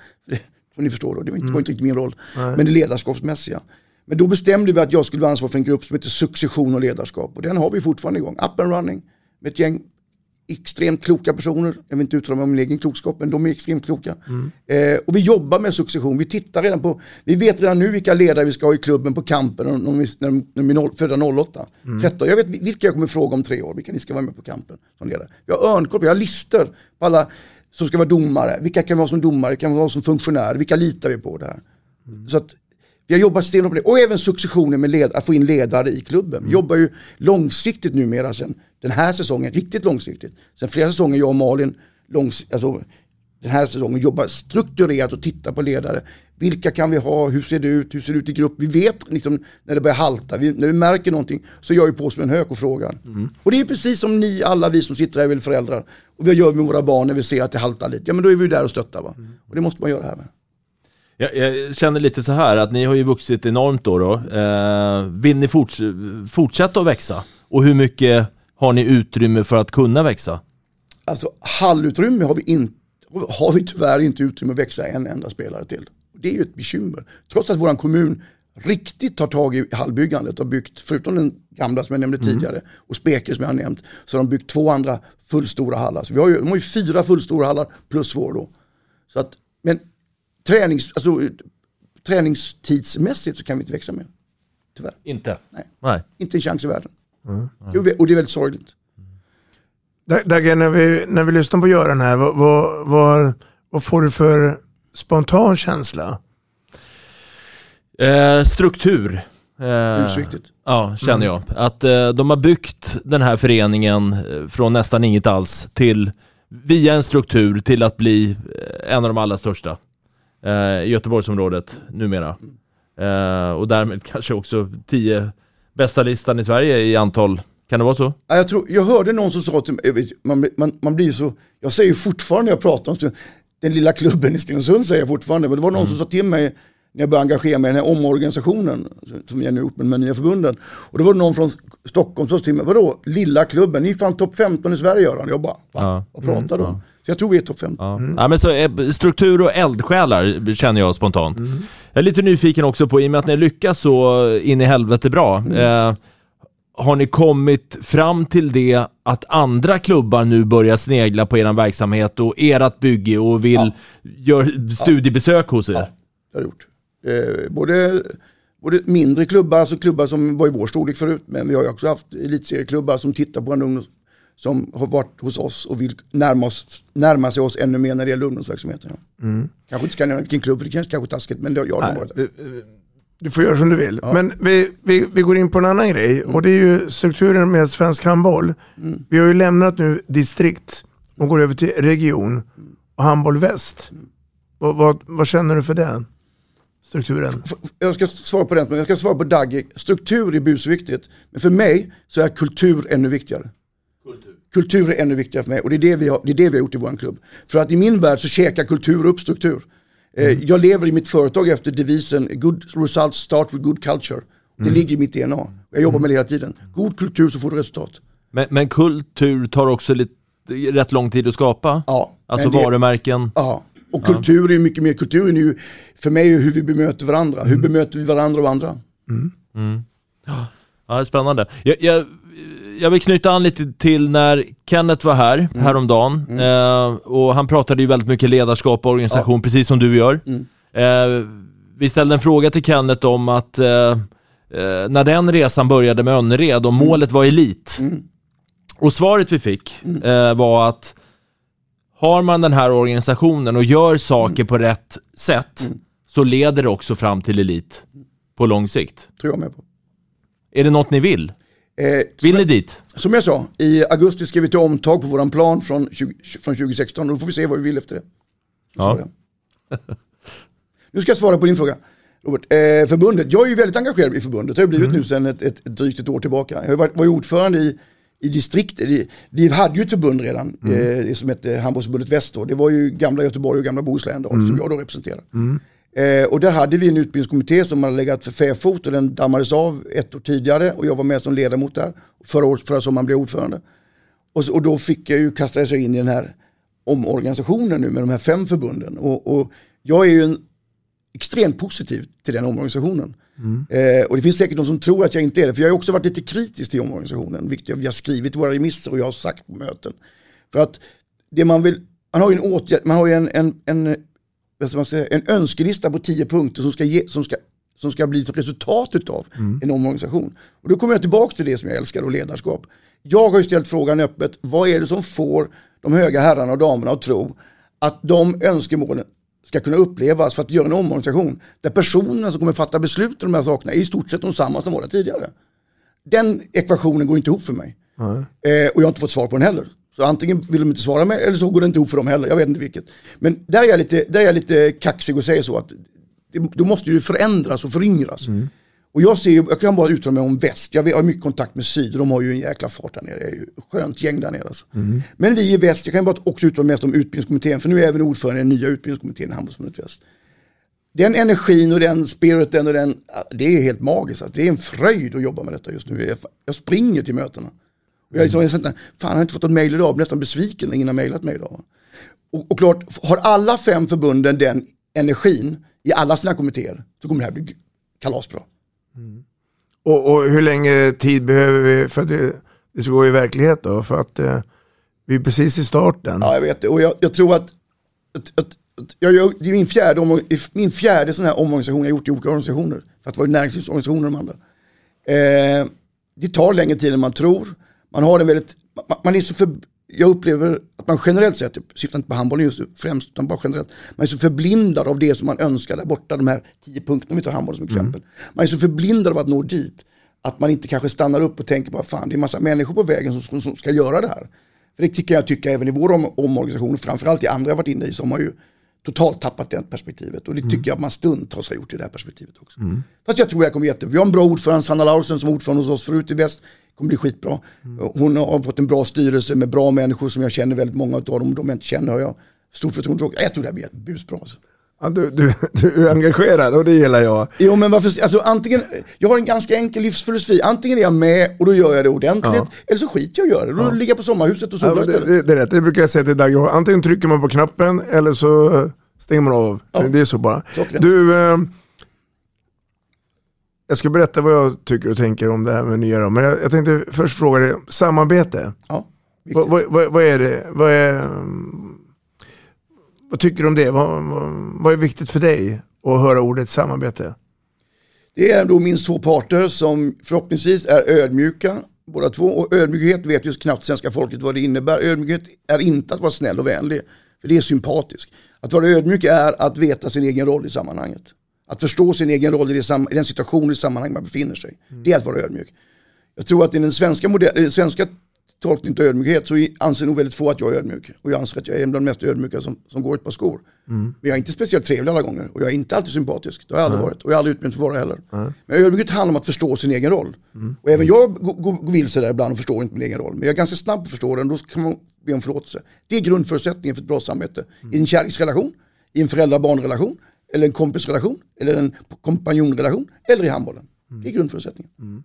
som ni förstår då, det var inte, inte riktigt min roll. Men det ledarskapsmässiga. Men då bestämde vi att jag skulle vara ansvarig för en grupp som heter succession och ledarskap. Och den har vi fortfarande igång. Up and running. Med ett gäng extremt kloka personer. Jag vill inte uttala mig om min egen klokskap, men de är extremt kloka. Eh, och vi jobbar med succession. Vi tittar redan på, vi vet redan nu vilka ledare vi ska ha i klubben på kampen när de, när de, när de är födda 08. 13. Jag vet vilka jag kommer fråga om tre år, vilka ni ska vara med på kampen som ledare. Vi har örnkoll, vi har listor på alla som ska vara domare. Vilka kan vara som domare, kan vara som funktionär, vilka litar vi på där? Så att vi har jobbat stenhårt på det. Och även successionen med led, att få in ledare i klubben. Vi jobbar ju långsiktigt numera sen den här säsongen, riktigt långsiktigt. Sen flera säsonger jag och Malin, långs, alltså, den här säsongen jobbar strukturerat och tittar på ledare. Vilka kan vi ha, hur ser det ut, hur ser det ut i grupp? Vi vet liksom, när det börjar halta, vi, när vi märker någonting så gör vi på oss med en hök och frågar. Och det är precis som ni, alla vi som sitter här är väl föräldrar. Och vi gör med våra barn när vi ser att det haltar lite. Ja men då är vi där och stöttar va. Och det måste man göra här med. Jag, jag känner lite så här att ni har ju vuxit enormt då. då. Eh, vill ni forts fortsätta att växa? Och hur mycket har ni utrymme för att kunna växa? Alltså hallutrymme har vi, inte, har vi tyvärr inte utrymme att växa en enda spelare till. Det är ju ett bekymmer. Trots att vår kommun riktigt tar tag i hallbyggandet och byggt, förutom den gamla som jag nämnde tidigare och Speker som jag har nämnt, så har de byggt två andra fullstora hallar. Så vi har ju, de har ju fyra fullstora hallar plus vår då. Så att, men tränings, alltså, träningstidsmässigt så kan vi inte växa mer. Tyvärr. Inte? Nej. Nej. Inte en chans i världen. Jo, vi- Och det är väldigt sorgligt. Dag- Dagge, när vi, när vi lyssnar på Göran här, vad, vad, vad, vad får du för spontan känsla? Eh, struktur. Eh. Ja, känner jag. Att eh, de har byggt den här föreningen eh, från nästan inget alls till, via en struktur, till att bli eh, en av de allra största eh, i Göteborgsområdet numera. Eh, och därmed kanske också tio bästa listan i Sverige i antal. Kan det vara så? Ja, jag, tror, jag hörde någon som sa till mig, man, man, man blir så, jag säger fortfarande när jag pratar om den lilla klubben i Stenungsund säger jag fortfarande, men det var någon som sa till mig när jag började engagera mig i den här omorganisationen som jag nu gjort med de här nya förbunden. Och då var det någon från Stockholm som sa till mig, vadå lilla klubben, ni är fan topp 15 i Sverige Göran. Jag bara, va? Ja. Vad pratar du om? Så jag tror vi är topp 15. Ja. Ja, men så, eh, struktur och eldsjälar känner jag spontant. Jag är lite nyfiken också på, i och med att ni lyckas så in i helvete bra, eh, har ni kommit fram till det att andra klubbar nu börjar snegla på er verksamhet och ert bygge och vill göra studiebesök hos er? Det har jag gjort. Eh, både, både mindre klubbar, alltså klubbar som var i vår storlek förut, men vi har ju också haft elitserieklubbar som tittar på en ungdom som har varit hos oss och vill närma, oss, närma sig oss ännu mer när det gäller ungdomsverksamheten. Ja. Kanske inte ska nämna vilken klubb, för det känns kanske taskigt, men det, ja, de har varit där. Du får göra som du vill. Men vi, vi, vi går in på en annan grej och det är ju strukturen med svensk handboll. Vi har ju lämnat nu distrikt och går över till region och handboll väst. Vad, vad, vad känner du för den strukturen? Jag ska svara på den, men jag ska svara på Dagge. Struktur är busviktigt, men för mig så är kultur ännu viktigare. kultur är ännu viktigare för mig och det är det vi har, det är det vi har gjort i vår klubb. För att i min värld så käkar kultur upp struktur. Eh, Jag lever i mitt företag efter devisen good results start with good culture. Det ligger i mitt DNA. Jag jobbar med det hela tiden. God kultur så får du resultat. Men, men kultur tar också lite, rätt lång tid att skapa. Ja, Alltså det- varumärken. Ja, och kultur är ju mycket mer, kulturen är ju för mig är hur vi bemöter varandra. Hur bemöter vi varandra och andra? Ja, det är spännande. Jag, jag, jag vill knyta an lite till när Kenneth var här häromdagen. Eh, och han pratade ju väldigt mycket ledarskap och organisation, precis som du gör. Eh, vi ställde en fråga till Kenneth om att eh, eh, när den resan började med Önnered och målet var elit. Och svaret vi fick eh, var att har man den här organisationen och gör saker på rätt sätt så leder det också fram till elit på lång sikt. Tror jag med på. Är det något ni vill? Eh, Vill ni dit? Som jag sa, i augusti skrev vi ett omtag på våran plan från, 20, från 2016 och då får vi se vad vi vill efter det. Ja. nu <laughs> ska jag svara på din fråga. Robert, eh, förbundet, jag är ju väldigt engagerad i förbundet, det har jag blivit nu sedan ett, ett, ett drygt ett år tillbaka. Jag var, var ju ordförande i, i distriktet, vi hade ju ett förbund redan, eh, det som hette Handbollsförbundet Väst då. Det var ju gamla Göteborg och gamla Bohuslän då, som jag då representerar. Eh, och där hade vi en utbildningskommitté som hade legat för fäfot och den dammades av ett år tidigare och jag var med som ledamot där. Förra, året, förra sommaren blev jag ordförande. Och, så, och då fick jag ju kasta sig in i den här omorganisationen nu med de här fem förbunden. Och, och jag är ju en, extremt positiv till den omorganisationen. Eh, och det finns säkert de som tror att jag inte är det, för jag har också varit lite kritisk till omorganisationen, vilket jag, vi har skrivit i våra remisser och jag har sagt på möten. För att det man vill, man har ju en åtgärd, man har ju en, en, en, vad ska man säga, en önskelista på tio punkter som ska, ge, som ska, som ska bli ett resultat utav en omorganisation. Och då kommer jag tillbaka till det som jag älskar och ledarskap. Jag har ju ställt frågan öppet, vad är det som får de höga herrarna och damerna att tro att de önskemålen ska kunna upplevas för att göra en omorganisation där personerna som kommer fatta beslut om de här sakerna är i stort sett de samma som var det tidigare. Den ekvationen går inte ihop för mig. Eh, och jag har inte fått svar på den heller. Så antingen vill de inte svara mig eller så går det inte ihop för dem heller. Jag vet inte vilket. Men där är jag lite, där är jag lite kaxig och säger så att då måste ju förändras och föryngras. Och jag ser jag kan bara uttala mig om väst. Jag har mycket kontakt med syd de har ju en jäkla fart där nere. Det är ju skönt gäng där nere. Alltså. Men vi i väst, jag kan bara också uttala mig om utbildningskommittén. För nu är jag även ordförande i den nya utbildningskommittén i Handbollsförbundet Väst. Den energin och den spiriten och den, det är helt magiskt. Alltså. Det är en fröjd att jobba med detta just nu. Jag, jag springer till mötena. Och jag, är liksom, säger, fan jag har inte fått ett mejl idag, jag blir nästan besviken när ingen har mejlat mig idag. Och, och klart, har alla fem förbunden den energin i alla sina kommittéer så kommer det här bli kalasbra. Och, och hur länge tid behöver vi för att det, det ska gå i verklighet då? För att eh, vi är precis i starten. Ja, jag vet det. Och jag, jag tror att, att, att, att jag, det är min fjärde, om, min fjärde sån här omorganisation jag gjort i olika organisationer. För att vara näringslivsorganisationer de andra. Eh, det tar längre tid än man tror. Man har en väldigt, man, man är så för, jag upplever att man generellt sett, jag syftar inte på handbollen just nu främst, utan bara generellt, man är så förblindad av det som man önskar där borta, de här tio punkterna, om vi tar handboll som exempel. Man är så förblindad av att nå dit, att man inte kanske stannar upp och tänker på, fan det är en massa människor på vägen som, som, som ska göra det här. För det tycker jag tycka även i vår om, omorganisation, framförallt i andra jag varit inne i, som har ju totalt tappat det perspektivet. Och det tycker jag att man stundtals har gjort i det här perspektivet också. Fast jag tror jag kommer jätte... Vi har en bra ordförande, Sanna Laursen som var ordförande hos oss förut i väst. kommer bli skitbra. Hon har fått en bra styrelse med bra människor som jag känner väldigt många av dem. De jag inte känner har jag stort förtroende för. Jag tror det här blir busbra. Alltså. Ja, du, du, du är engagerad och det gillar jag. Jo men varför, alltså antingen, jag har en ganska enkel livsfilosofi. Antingen är jag med och då gör jag det ordentligt. Ja. Eller så skiter jag och gör det. Då ligger jag på sommarhuset och Ja, solar men det, det, det är rätt, det brukar jag säga till Dagge. Antingen trycker man på knappen eller så eh, stänger man av. Det är så bara. klockrent. Du, eh, jag ska berätta vad jag tycker och tänker om det här med nya ram. Men jag, jag tänkte först fråga dig, samarbete. Ja, vad, vad, vad, är det? Vad, är, vad tycker du om det? Vad, vad, är viktigt för dig att höra ordet samarbete? Det är då minst två parter som förhoppningsvis är ödmjuka båda två. Och ödmjukhet vet ju knappt svenska folket vad det innebär. Ödmjukhet är inte att vara snäll och vänlig, för det är sympatiskt. Att vara ödmjuk är att veta sin egen roll i sammanhanget. Att förstå sin egen roll i, det i den situation och i sammanhang man befinner sig. Det är att vara ödmjuk. Jag tror att i den svenska, modell, i den svenska tolkning av ödmjukhet så anser nog väldigt få att jag är ödmjuk. Och jag anser att jag är en bland de mest ödmjuka som, som går ett par skor. Mm. Men jag är inte speciellt trevlig alla gånger och jag är inte alltid sympatisk. Det har jag aldrig varit och jag har aldrig utbildning för vara heller. Nej. Men ödmjukhet handlar om att förstå sin egen roll. Mm. Och även jag går, går, går vilse där ibland och förstår inte min egen roll. Men jag är ganska snabb på att förstå den, då kan man be om förlåtelse. Det är grundförutsättningen för ett bra samarbete. I en kärleksrelation, i en föräldrar-barnrelation, eller en kompisrelation, eller en kompanjonrelation, eller i handbollen. Det är grundförutsättningen.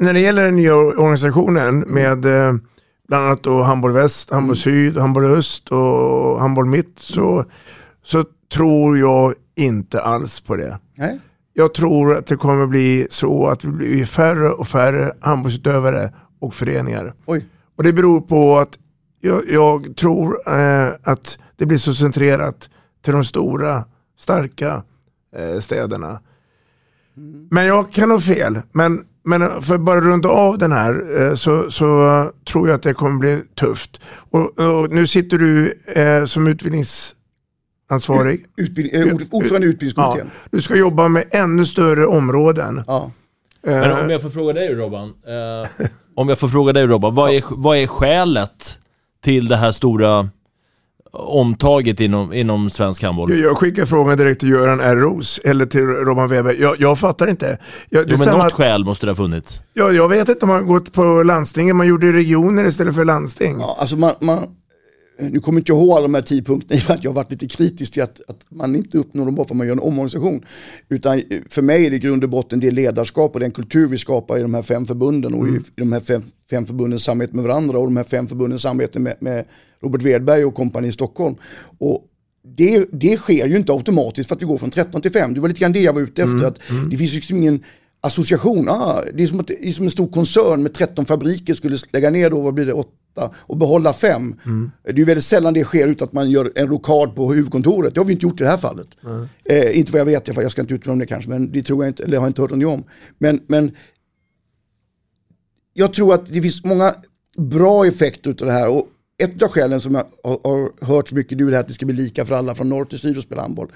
När det gäller den nya organisationen med eh, bland annat då Handboll Väst, Handboll Syd, Handboll Öst och Handboll Mitt så, så tror jag inte alls på det. Nej. Jag tror att det kommer bli så att det blir färre och färre handbollsutövare och föreningar. Oj. Och det beror på att jag, jag tror eh, att det blir så centrerat till de stora, starka eh, städerna. Men jag kan ha fel. Men, men för att bara runda av den här eh, så, så eh, tror jag att det kommer bli tufft. Och, och nu sitter du eh, som utbildningsansvarig. Utbildning, eh, ord- ordförande i utbildningskommittén. Ja, du ska jobba med ännu större områden. Ja. Men om jag får fråga dig Robban, eh, om jag får fråga dig Robban, vad är, vad är skälet till det här stora omtaget inom, inom svensk handboll? Jag- skickar frågan direkt till Göran R. Ros eller till Robban Weber. Jag, jag fattar inte. Jag, Jo men stämmer något skäl måste det ha funnits. Ja, jag vet inte om man har gått på landstingen, man gjorde regioner istället för landsting. Ja, alltså man, man, nu kommer inte jag ihåg alla de här tio punkterna <laughs> i och med att jag har varit lite kritisk till att, att man inte uppnår dem bara för att man gör en omorganisation. Utan eh, för mig är det i grund och botten det ledarskap och den kultur vi skapar i de här fem förbunden och i, i de här fem, fem förbundens samarbete med varandra och de här fem förbundens samarbete med, med Robert Wedberg och kompani i Stockholm. Och det, det sker ju inte automatiskt för att vi går från 13 till 5. Det var lite grann det jag var ute efter. Mm, Att Det finns liksom ingen association. Ah, det, är som att, det är som en stor koncern med 13 fabriker skulle lägga ner då, vad blir det, 8 och behålla 5. Mm. Det är ju väldigt sällan det sker utan att man gör en rokad på huvudkontoret. Det har vi inte gjort i det här fallet. Eh, inte vad jag vet, jag ska inte uttala om det kanske, men det tror jag inte, eller har jag inte hört någonting om. Men, men jag tror att det finns många bra effekter av det här. Och ett av skälen som jag har, har hört så mycket nu är det här att det ska bli lika för alla från norr till syd och spela handboll.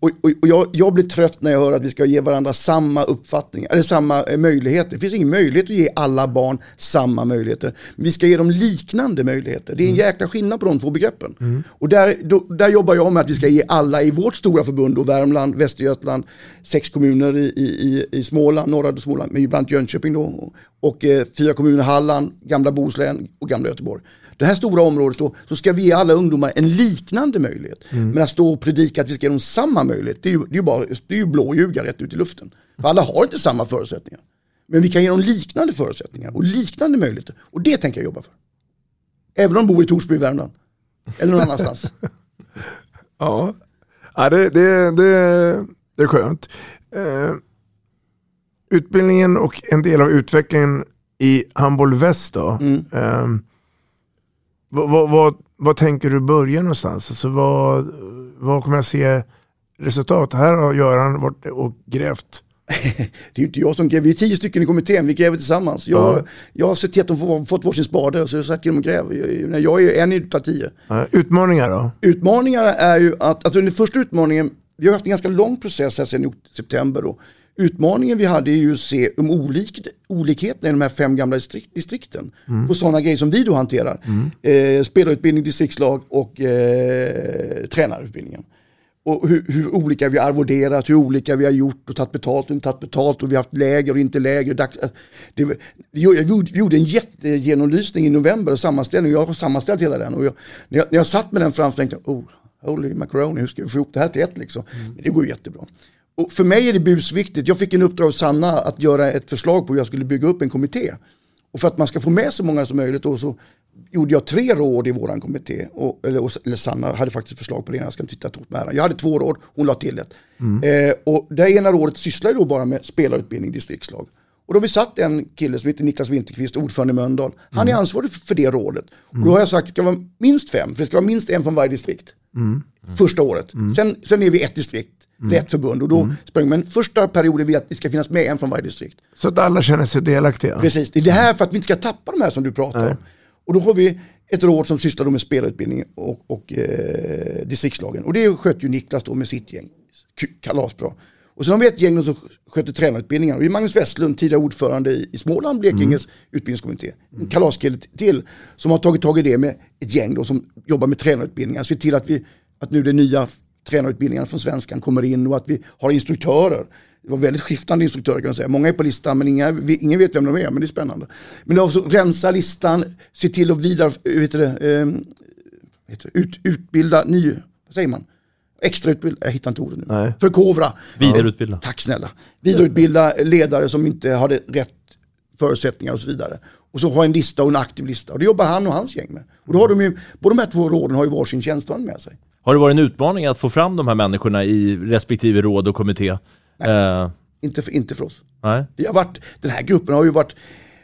Och, och, och jag, jag blir trött när jag hör att vi ska ge varandra samma uppfattning, eller samma eh, möjligheter. Det finns ingen möjlighet att ge alla barn samma möjligheter. Vi ska ge dem liknande möjligheter. Det är en jäkla skillnad på de två begreppen. Och där, då, där jobbar jag med att vi ska ge alla i vårt stora förbund, och Värmland, Västergötland, sex kommuner i, i, i- Småland, norra Småland, men ibland Jönköping då, och eh, fyra kommuner i Halland, gamla Bohuslän och gamla Göteborg. Det här stora området då, så ska vi ge alla ungdomar en liknande möjlighet. Men att stå och predika att vi ska ge dem samma möjlighet, det är ju, det är ju, bara, det är ju blåljuga rätt ut i luften. För alla har inte samma förutsättningar. Men vi kan ge dem liknande förutsättningar och liknande möjligheter. Och det tänker jag jobba för. Även om de bor i Torsby i Värmland. Eller någon annanstans. <laughs> Ja, ja det, det, det, det är skönt. Eh, utbildningen och en del av utvecklingen i Handboll Väst då. Eh, vad, vad, vad, tänker du börja någonstans? Alltså vad, vad kommer jag se resultat? Här har Göran varit och grävt. <laughs> Det är ju inte jag som gräver, vi är tio stycken i kommittén, vi gräver tillsammans. Jag, Ja. jag har sett till att de får, fått varsin spade, så jag de och gräver. Jag, jag är en utav tio. Eh, utmaningar då? Utmaningarna är ju att, alltså den första utmaningen, vi har haft en ganska lång process här sedan september då. Utmaningen vi hade är ju att se om olik, olikheterna i de här fem gamla distrikt, distrikten. Mm. På sådana grejer som vi då hanterar. Eh, spelarutbildning, distriktslag och eh, tränarutbildningen. Och hur, hur olika vi har arvoderat, hur olika vi har gjort och tagit betalt och inte tagit betalt och vi har haft läger och inte läger. Dags- Det, var- vi gjorde- vi gjorde en jättegenomlysning i november och sammanställning jag har sammanställt hela den. Och jag, när, jag, när jag satt med den framför tänkte jag, oh, holy macaroni, hur ska vi få ihop det här till ett liksom? Men det går jättebra. Och för mig är det busviktigt, jag fick en uppdrag av Sanna att göra ett förslag på hur jag skulle bygga upp en kommitté. Och för att man ska få med så många som möjligt då, så gjorde jag tre råd i våran kommitté. Och, eller, eller Sanna hade faktiskt förslag på det, jag ska inte titta åt med. Jag hade två råd, hon la till ett. Eh, och det ena rådet sysslar då bara med spelarutbildning, distriktslag. Och då har vi satt en kille som heter Niklas Winterqvist, ordförande i Mölndal. Han är ansvarig för för det rådet. Och då har jag sagt att det ska vara minst fem, för det ska vara minst en från varje distrikt. Första året. Sen, sen är vi ett distrikt, eller ett förbund. Och då sprang, men första perioden vi att det ska finnas med en från varje distrikt. Så att alla känner sig delaktiga. Precis, det är det här för att vi inte ska tappa de här som du pratar om. Och då har vi ett råd som sysslar med spelarutbildning och, och eh, distriktslagen. Och det sköter ju Niklas då med sitt gäng. Kalasbra. Och sen har vi ett gäng som sköter tränarutbildningar. Det är Magnus Westlund, tidigare ordförande i, i Småland, Blekinges utbildningskommitté. En kalaskille till som har tagit tag i det med ett gäng då, som jobbar med tränarutbildningar. Se till att, vi, att nu de nya tränarutbildningarna från svenskan kommer in och att vi har instruktörer. Det var väldigt skiftande instruktörer kan man säga. Många är på listan men inga, ingen vet vem de är, men det är spännande. Men också rensa listan, se till att vidare, vet det, ehm, heter det, ut, utbilda ny, vad säger man? Extrautbilda, jag hittar inte ordet nu. Nej. Förkovra. Vidareutbilda. Tack snälla. Vidareutbilda ledare som inte hade rätt förutsättningar och så vidare. Och så ha en lista och en aktiv lista. Och det jobbar han och hans gäng med. Och då har de ju, båda de här två råden har ju varsin tjänsteman med sig. Har det varit en utmaning att få fram de här människorna i respektive råd och kommitté? Eh, Inte för, inte för oss. nej. Vi har varit, den här gruppen har ju varit,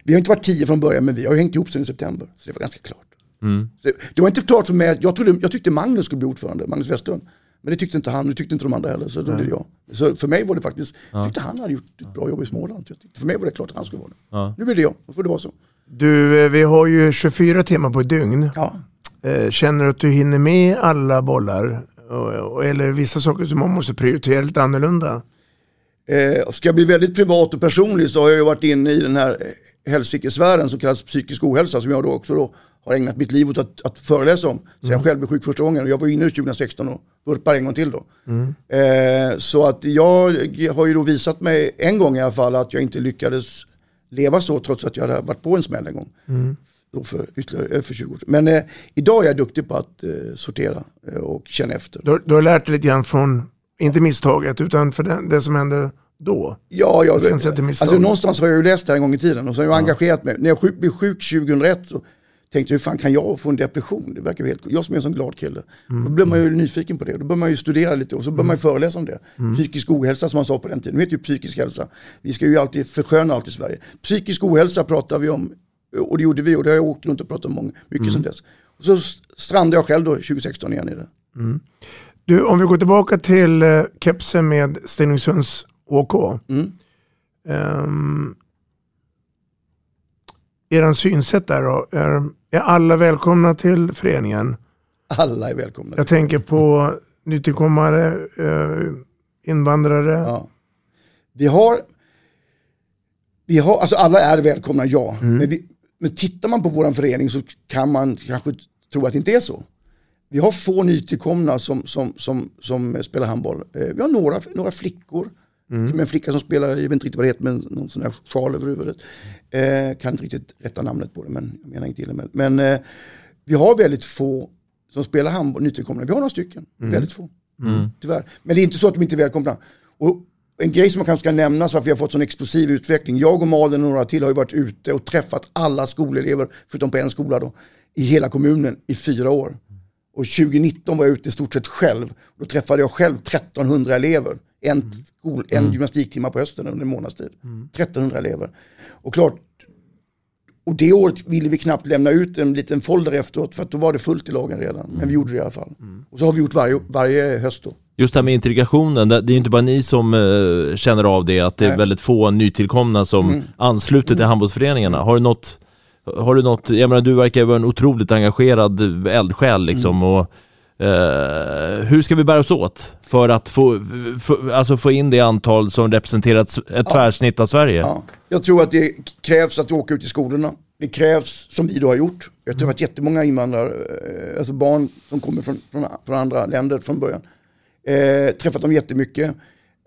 vi har inte varit tio från början men vi har ju hängt ihop sedan i september. Så det var ganska klart. Så Det, det var inte klart för mig, jag, trodde, jag tyckte Magnus skulle bli ordförande, Magnus Westlund. Men det tyckte inte han, det tyckte inte de andra heller. Så då blev det jag. Så för mig var det faktiskt, jag tyckte han hade gjort ett bra jobb i Småland. För mig var det klart att han skulle vara det. Ja. Nu blir det jag, då får det vara så. Du, eh, vi har ju 24 timmar på ett dygn. Ja. Eh, Känner du att du hinner med alla bollar? Eller vissa saker som man måste prioritera lite annorlunda? Eh, ska jag bli väldigt privat och personlig så har jag ju varit inne i den här hälsikesfären som kallas psykisk ohälsa som jag då också då har ägnat mitt liv åt att, att föreläsa om. Så jag själv blev sjuk första gången och jag var inne 2016 och vurpar en gång till då. Eh, så att jag har ju då visat mig en gång i alla fall att jag inte lyckades leva så trots att jag hade varit på en smäll en gång. Då för, ytterligare, för 20 år sedan. Men eh, idag är jag duktig på att eh, sortera eh, och känna efter. Du, har- du har lärt dig lite grann från, inte misstaget, utan för det, det som hände då. Ja, jag, misstag. alltså, någonstans har jag ju läst det här en gång i tiden och så har jag engagerat mig. När jag sjuk, blev sjuk 2001 så tänkte hur fan kan jag få en depression? Det verkar helt Jag som är en sån glad kille. Då blir man ju nyfiken på det. Då börjar man ju studera lite och så börjar man ju föreläsa om det. Psykisk ohälsa som man sa på den tiden. Nu heter det ju psykisk hälsa. Vi ska ju alltid försköna allt i Sverige. Psykisk ohälsa pratar vi om och det gjorde vi och det har jag åkt runt och pratat om många, mycket sedan dess. Och så strandade jag själv då 2016 igen i det. Du, om vi går tillbaka till eh, kepsen med Stenungsunds OK. Mm. Um, eran synsätt där då, är, är alla välkomna till föreningen? Alla är välkomna. Jag tänker på nytillkommare, eh, invandrare. Ja. Vi har, vi har, alltså alla är välkomna, ja. Men, vi, men tittar man på vår förening så kan man kanske tro att det inte är så. Vi har få nytillkomna som, som, som, som spelar handboll. Eh, vi har några, några flickor. Som en flicka som spelar, jag vet inte riktigt vad det heter, men någon sån här sjal över huvudet. Eh, kan inte riktigt rätta namnet på det, men jag menar inte illa med Men eh, vi har väldigt få som spelar handboll, nytillkomna. Vi har några stycken, väldigt få. Tyvärr. Men det är inte så att de inte är välkomna. Och en grej som man kanske ska nämna så att vi har fått sån explosiv utveckling. Jag och Malin och några till har ju varit ute och träffat alla skolelever, förutom på en skola då, i hela kommunen i fyra år. Och 2019 var jag ute i stort sett själv. Då träffade jag själv 1300 elever. En, skol, en gymnastiktimme på hösten under en månads tid. 1300 elever. Och klart, och det året ville vi knappt lämna ut en liten folder efteråt för att då var det fullt i lagen redan. Men vi gjorde det i alla fall. Och så har vi gjort varje, varje höst då. Just det här med integrationen, det är ju inte bara ni som eh, känner av det, att det är Nej. väldigt få nytillkomna som Mm. ansluter till handbollsföreningarna. Har du något, har du något, jag menar du verkar vara en otroligt engagerad eldsjäl liksom Mm. och eh, hur ska vi bära oss åt för att få, få, alltså få in det antal som representerar ett, ett tvärsnitt av Sverige? Ja. Jag tror att det krävs att åka ut i skolorna. Det krävs, som vi då har gjort. Jag har träffat jättemånga invandrare, eh, alltså barn som kommer från, från, från andra länder från början. Eh, träffat dem jättemycket.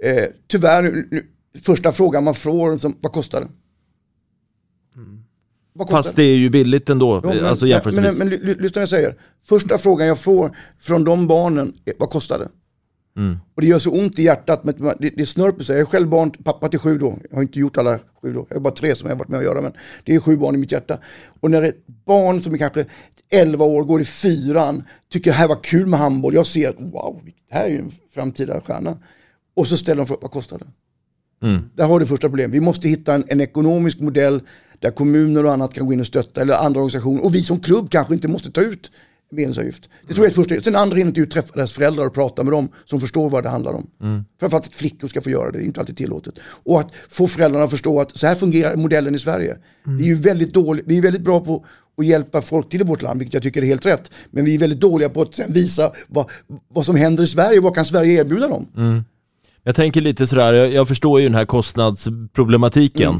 Eh, tyvärr, nu, första frågan man får, som, vad kostar det? Fast det är ju billigt ändå, Jo, men, alltså men, jämförelsevis. men, men, ly- lyssna vad jag säger. Första frågan jag får från de barnen, är, vad kostar det? Mm. Och det gör så ont i hjärtat, men det, det snörper sig. Jag är själv barn, pappa till sju då. Jag har inte gjort alla sju då. Jag har bara tre som jag har varit med att göra, men det är sju barn i mitt hjärta. Och när ett barn som är kanske 11 år går i fyran, tycker det här var kul med handboll. Jag ser, wow, det här är ju en framtida stjärna. Och så ställer de frågan, vad kostar det? Mm. Där har du första problemet. Vi måste hitta en, en ekonomisk modell där kommuner och annat kan gå in och stötta, eller andra organisationer. Och vi som klubb kanske inte måste ta ut medlemsavgift. Det tror jag är det första. Sen andra hinner inte ut träffa deras föräldrar och prata med dem som förstår vad det handlar om. Mm. Framförallt att flickor ska få göra det, det är inte alltid tillåtet. Och att få föräldrarna att förstå att så här fungerar modellen i Sverige. Vi är ju väldigt dåliga, vi är väldigt bra på att hjälpa folk till i vårt land, vilket jag tycker är helt rätt. Men vi är väldigt dåliga på att sen visa vad, vad som händer i Sverige, vad kan Sverige erbjuda dem? Jag tänker lite sådär, jag, jag förstår ju den här kostnadsproblematiken. Eh,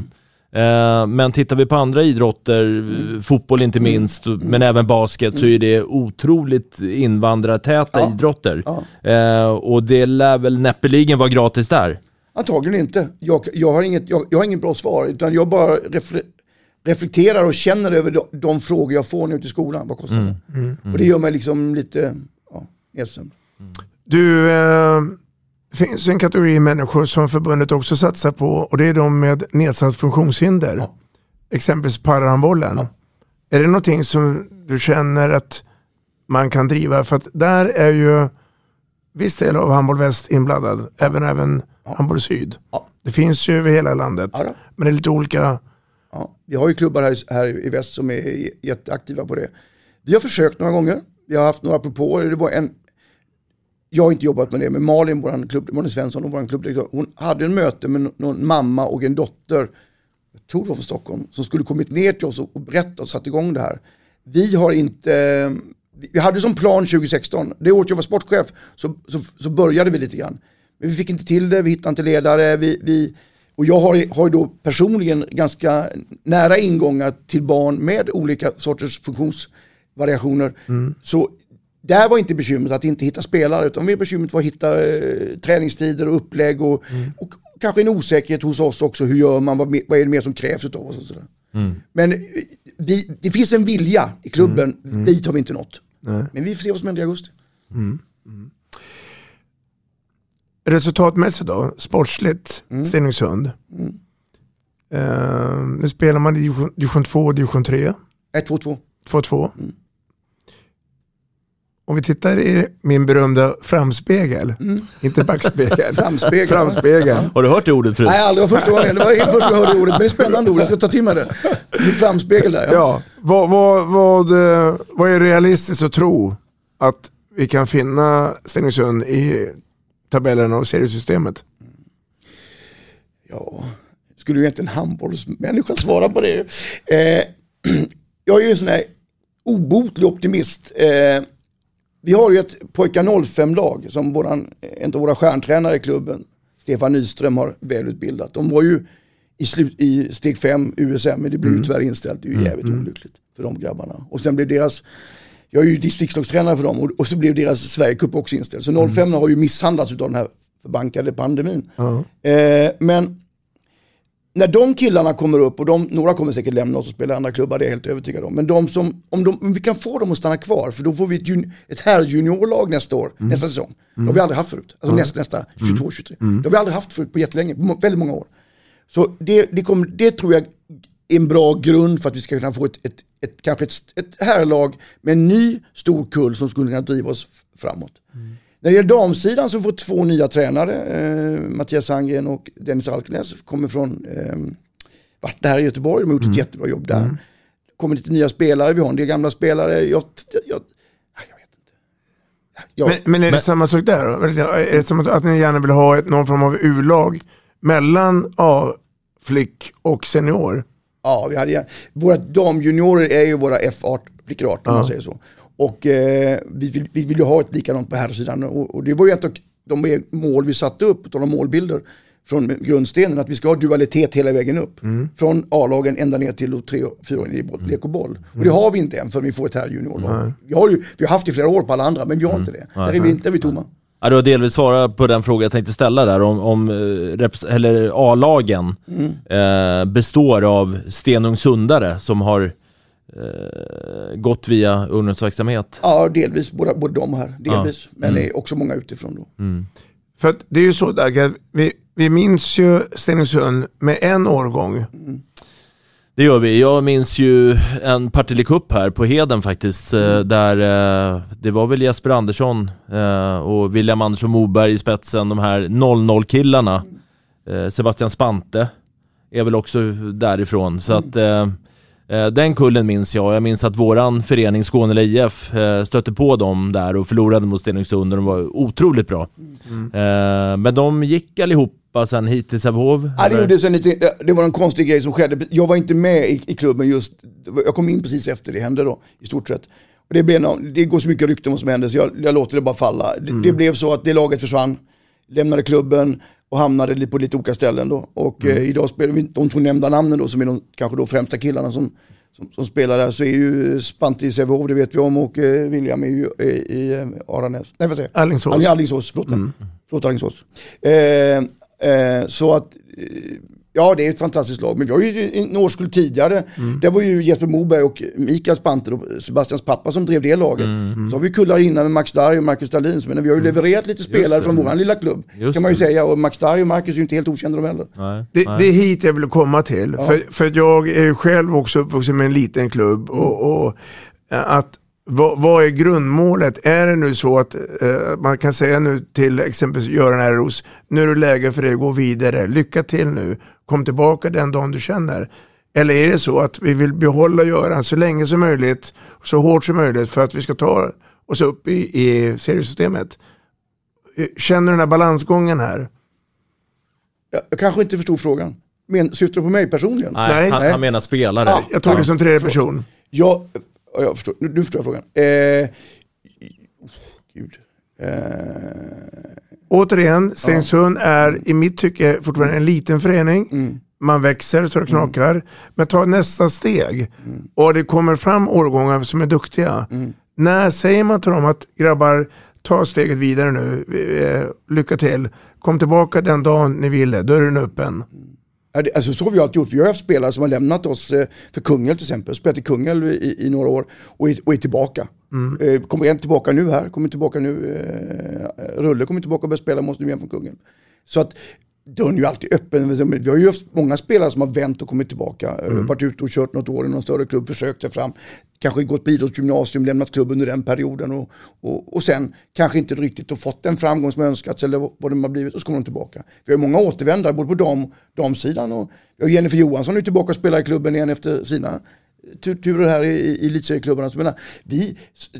men tittar vi på andra idrotter, eh, fotboll inte minst, men även basket, så är det otroligt invandrartäta Ja. idrotter. Ja. Eh, och det lär väl näppeligen vara gratis där. Antagligen inte. Jag, jag, har inget, jag, jag har inget bra svar, utan jag bara refle, reflekterar och känner över de, de frågor jag får nu till skolan. Vad kostar det? Mm. Och det gör mig liksom lite ja, nedstämd. Du, eh, det finns en kategori människor som förbundet också satsar på och det är de med nedsatt funktionshinder. Exempelvis parahandbollen. Är det någonting som du känner att man kan driva? För att där är ju viss del av handboll väst inblandad, även, även handboll syd. Det finns ju över hela landet, men det är lite olika. Ja, vi har ju klubbar här, här i väst som är jätteaktiva på det. Vi har försökt några gånger. Vi har haft några propåer. Det var en, jag har inte jobbat med det, men Malin, vår klubb, Malin Svensson, vår klubbdirektör, hon hade en möte med någon mamma och en dotter, jag tror det var från Stockholm, som skulle kommit ner till oss och och berättat och satt igång det här. Vi har inte, vi hade som plan 2016, det året jag var sportchef så, så, så började vi lite grann. Men vi fick inte till det, vi hittade inte ledare, vi, vi, och jag har, har då personligen ganska nära ingångar till barn med olika sorters funktionsvariationer. Så där var inte bekymret att inte hitta spelare, utan mer bekymret var att hitta eh, träningstider och upplägg och, och kanske en osäkerhet hos oss också. Hur gör man? Vad, vad är det mer som krävs av oss? Och sådär. Men eh, vi, det finns en vilja i klubben, dit har vi inte nått. Nej. Men vi får se vad som händer i augusti. Mm. Mm. Resultatmässigt då, sportsligt, Stenungsund. Eh, nu spelar man i division 2 och division 3. 1-2-2. 2-2. Om vi tittar i min berömda framspegel, inte backspegel. <laughs> Framspegel. framspegel. Har du hört det ordet förut? Nej, aldrig. Det var första gången. Det var helt första gången jag hörde ordet. Men det är spännande ord. Jag ska ta till mig det. Det är framspegel där. Ja, vad, vad, vad, eh, vad är realistiskt att tro att vi kan finna Stenungsund i tabellerna och seriesystemet? Ja, skulle ju inte en handbollsmänniska svara på det? Eh, <clears throat> jag är ju en sån här obotlig optimist. Eh, vi har ju ett pojkar 05-lag som våran, en av våra stjärntränare i klubben, Stefan Nyström, har välutbildat. De var ju i, slut, i steg 5 USM, men det blev ju tyvärr inställt. Det är ju jävligt olyckligt för de grabbarna. Och sen blev deras, jag är ju distriktslagstränare för dem, och, och så blev deras Sverigecup också inställd. Så 05 har ju misshandlats av den här förbankade pandemin. Ja. Eh, men när de killarna kommer upp, och de, några kommer säkert lämna oss och spela i andra klubbar, det är jag helt övertygad om. Men de som, om, de, om vi kan få dem att stanna kvar, för då får vi ett, jun, ett herrjuniorlag nästa år, nästa säsong. Det har vi aldrig haft förut. Alltså nästa, nästa 22-23. Det har vi aldrig haft förut på jättelänge, på väldigt många år. Så det, det, kommer, det tror jag är en bra grund för att vi ska kunna få ett, ett, ett, kanske ett, ett herrlag med en ny stor kull som skulle kunna driva oss framåt. När det gäller damsidan så får två nya tränare, eh, Mattias Sandgren och Dennis Alknäs, kommer från eh, varit där i Göteborg, de har gjort ett jättebra jobb där. kommer lite nya spelare, vi har en del gamla spelare. Jag, jag, jag, Men, men är det samma sak där då? Är det samma, att ni gärna vill ha ett, någon form av U-lag mellan A-flick och senior? Ja, vi hade, våra damjuniorer är ju våra F18, flickor 18 om man säger så. Och eh, vi, vill, vi vill ju ha ett likadant på herrsidan. Och, och det var ju ett av de mål vi satte upp, de målbilder från grundstenen, att vi ska ha dualitet hela vägen upp. Från A-lagen ända ner till då tre och fyra år i boll- lek och boll. Och det har vi inte än förrän vi får ett herrjuniorlag. Vi har ju vi har haft det i flera år på alla andra, men vi har inte det. Där är vi, där är vi tomma. Ja, du har delvis svarat på den fråga jag tänkte ställa där om, om eh, eller A-lagen Mm. eh, består av Stenungsundare som har eh, gått via ungdomsverksamhet. Ja, delvis, både, både de här, delvis. Ja. Men Mm. det är också många utifrån då. För att det är ju så Dag, att vi, vi minns ju Stenungsund med en årgång. Det gör vi. Jag minns ju en Partille Cup här på Heden faktiskt, eh, Mm. där eh, det var väl Jesper Andersson eh, och William Andersson Moberg i spetsen, de här 00-killarna. Eh, Sebastian Spante är väl också därifrån, så att eh, eh, den kullen minns jag. Jag minns att våran förening Skåne IF eh, stötte på dem där och förlorade mot Stenungsund och de var otroligt bra. Eh, men de gick allihopa sen hit till Sävehof. Ja, det, eller? gjordes en liten, det var en konstig grej som skedde. Jag var inte med i, i klubben just, jag kom in precis efter det hände då, i stort sett. Och det, blev någon, det går så mycket rykten om vad som hände så jag, jag låter det bara falla. Det, det blev så att det laget försvann. lämnade klubben och hamnade på lite olika ställen då. Och Mm. eh, idag spelar vi de två nämnda namnen då, som är de kanske då främsta killarna som, som, som spelar där, så är ju Spante i Sävehof, det vet vi om, och eh, William är ju i, i eh, Aranäs. Nej, vad säger jag? Alingsås. Alingsås, förlåt. mig. Förlåt Alingsås. Eh, eh, så att, eh, ja det är ett fantastiskt lag. Men vi har ju en årskull tidigare, det var ju Jesper Moberg och Mikael Spante, och Sebastians pappa, som drev det laget. Så har vi kullar innan med Max Darj och Marcus Dahlin. Men vi har ju levererat lite spelare det. från våran lilla klubb. Just kan man ju det. säga. Och Max Darj och Marcus är ju inte helt okända de heller. Nej, Det, nej. det är hit jag vill komma till. För, för jag är ju själv också uppvuxen med en liten klubb. Och, och eh, att, vad, vad är grundmålet? Är det nu så att eh, man kan säga nu till exempelvis Göran Eros, nu är det läge för dig att gå vidare. Lycka till nu. Kom tillbaka den dagen du känner. Eller är det så att vi vill behålla Göran så länge som möjligt, så hårt som möjligt för att vi ska ta oss upp i, i seriesystemet? Eh, Känner du den här balansgången här? Jag, jag kanske inte förstod frågan. Men, syftar du på mig personligen? Nej, Nej. han, han menar spelare. Ja. Jag tog det som tredje person. Ja, ja, jag förstår. Nu, nu förstår jag frågan. Eh, gud. Eh, Återigen, Stenungsund är i mitt tycke fortfarande en liten förening. Mm. Man växer så det knakar. Men ta nästa steg. Mm. Och det kommer fram årgångar som är duktiga. När säger man till dem att grabbar, ta steget vidare nu. Eh, Lycka till. Kom tillbaka den dagen ni ville. Dörren är öppen. Alltså så har vi alltid gjort. Vi har haft spelare som har lämnat oss eh, för Kungälv till exempel. Spelat i Kungälv i, i några år och är, och är tillbaka. Eh, kommer en tillbaka nu här, kommer tillbaka nu. Eh, Rulle kommer tillbaka och börjar spela måste nu igen från Kungälv. Så att dörren är ju alltid öppen. Vi har ju haft många spelare som har vänt och kommit tillbaka. Eh, Varit ute och kört något år i någon större klubb, försökt sig fram. Kanske gått på idrottsgymnasium, lämnat klubb under den perioden. Och, och, och sen kanske inte riktigt har fått den framgång som önskats eller vad det har blivit. Och så kommer de tillbaka. Vi har många återvändare både på dam, damsidan och har Jennifer Johansson är tillbaka och spelar i klubben igen efter sina turer här i, i elitserieklubbarna. Så menar, vi,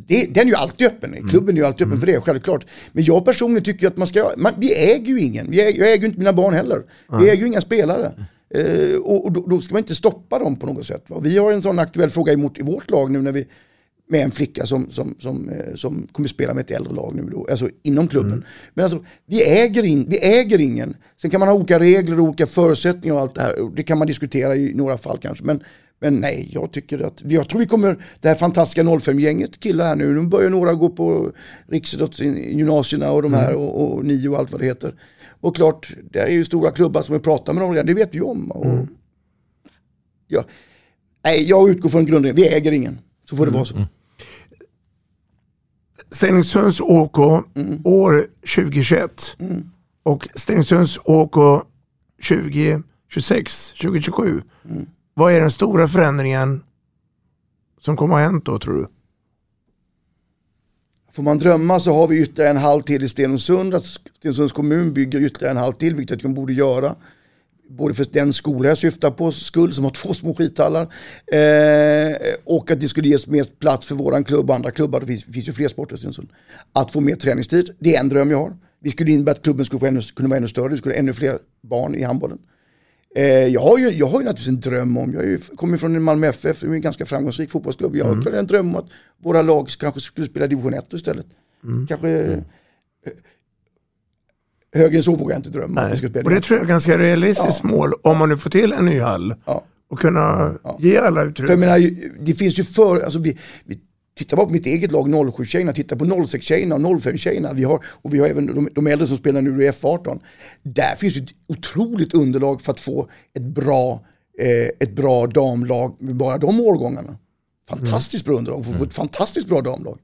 det, den är ju alltid öppen. Klubben är ju alltid öppen för det, självklart. Men jag personligen tycker att man ska, man, vi äger ju ingen. Vi äger, jag äger ju inte mina barn heller. Vi äger ju inga spelare. Eh, och och då, då ska man inte stoppa dem på något sätt. Va? Vi har en sån aktuell fråga emot, i vårt lag nu när vi med en flicka som, som, som, eh, som kommer spela med ett äldre lag nu då, alltså inom klubben. Men alltså, vi äger, in, vi äger ingen. Sen kan man ha olika regler och olika förutsättningar och allt det här. Det kan man diskutera i några fall kanske. Men, men nej, jag tycker att, jag tror vi kommer, det här fantastiska 05-gänget killar här nu, nu börjar några gå på riksidrottsgymnasierna och de här och, och nio och allt vad det heter. Och klart, det är ju stora klubbar som vi pratar med dem redan, det vet vi om. Och, ja, nej, jag utgår från grundregeln, vi äger ingen. Så får det vara så. Stenungsunds OK år 2021 och Stenungsunds OK 2026, 2027. Vad är den stora förändringen som kommer att ha hänt då tror du? Får man drömma så har vi ytterligare en hall till i Stenungsund. Att Stenungsunds kommun bygger ytterligare en hall till, vilket de borde göra. Både för den skola jag syftar på skull, som har två små skithallar. Eh, och att det skulle ges mer plats för våran klubb och andra klubbar. Det finns, finns ju fler sporter i Stenungsund. Att få mer träningstid, det är en dröm jag har. Vi skulle innebära att klubben skulle kunna vara ännu större, Vi skulle ha ännu fler barn i handbollen. Eh, jag, har ju, jag har ju naturligtvis en dröm om, jag ju, kommer från en Malmö FF, en ganska framgångsrik fotbollsklubb. Jag har en dröm om att våra lag kanske skulle spela division 1 istället. Kanske eh, högre än så vågar jag inte drömma. Att vi ska spela Och det tror jag är ganska realistiskt Ja. mål om man nu får till en ny hall Ja. och kunna ge alla För jag utrymme. menar, det finns ju för, alltså vi, vi tittar bara på mitt eget lag 07-tjejerna, tittar på 06-tjejerna och 05-tjejerna. Vi har, och vi har även de, de äldre som spelar nu i F18. Där finns ett otroligt underlag för att få ett bra, eh, ett bra damlag med bara de årgångarna. Fantastiskt bra underlag, få ett fantastiskt bra damlag.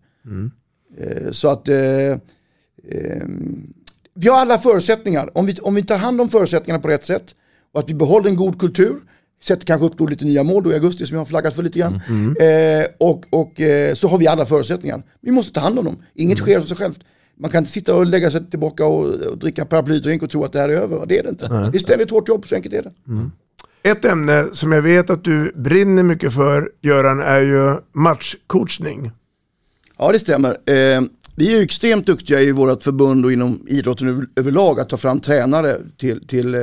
Eh, så att eh, ehm, vi har alla förutsättningar. Om vi, om vi tar hand om förutsättningarna på rätt sätt och att vi behåller en god kultur, sätter kanske upp då lite nya mål då i augusti som jag har flaggat för lite grann. Eh, och och eh, så har vi alla förutsättningar. Vi måste ta hand om dem. Inget sker av sig självt. Man kan inte sitta och lägga sig tillbaka och, och dricka paraplydrink och tro att det här är över. Det är det inte. Det är ständigt hårt jobb, så enkelt är det. Ett ämne som jag vet att du brinner mycket för, Göran, är ju matchcoachning. Ja, det stämmer. Eh, vi är ju extremt duktiga i vårt förbund och inom idrotten överlag att ta fram tränare till, till, eh,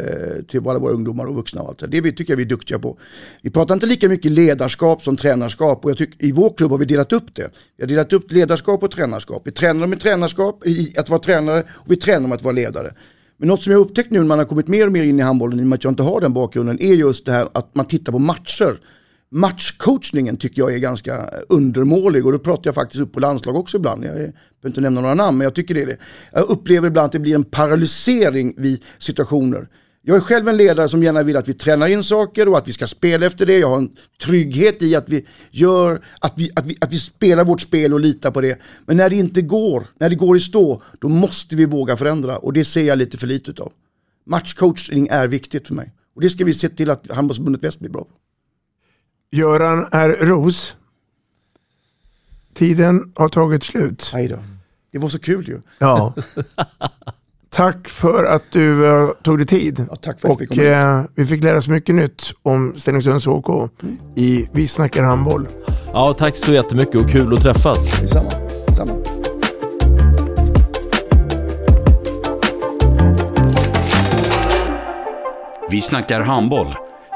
till alla våra ungdomar och vuxna. Och allt det. tycker jag vi är duktiga på. Vi pratar inte lika mycket ledarskap som tränarskap och jag tycker i vår klubb har vi delat upp det. Vi har delat upp ledarskap och tränarskap. Vi tränar med tränarskap, i att vara tränare och vi tränar med att vara ledare. Men något som jag upptäckt nu när man har kommit mer och mer in i handbollen, i och med att jag inte har den bakgrunden, är just det här att man tittar på matcher. Matchcoachningen tycker jag är ganska undermålig och då pratar jag faktiskt upp på landslag också ibland. Jag behöver inte nämna några namn men jag tycker det är det. Jag upplever ibland att det blir en paralysering vid situationer. Jag är själv en ledare som gärna vill att vi tränar in saker och att vi ska spela efter det. Jag har en trygghet i att vi gör, att vi, att vi, att vi spelar vårt spel och litar på det. Men när det inte går, när det går i stå, då måste vi våga förändra och det ser jag lite för lite av. Matchcoachning är viktigt för mig och det ska vi se till att Handbollsförbundet Väst blir bra på. Göran R. Ros. Tiden har tagit slut. Då. Det var så kul ju. Ja. <laughs> Tack för att du eh, tog dig tid. Ja, tack för att Och komma hit. eh, vi fick lära oss mycket nytt om Stenungsunds OK i Vi snackar handboll. Ja, tack så jättemycket och kul att träffas. Detsamma. Detsamma. Vi snackar handboll,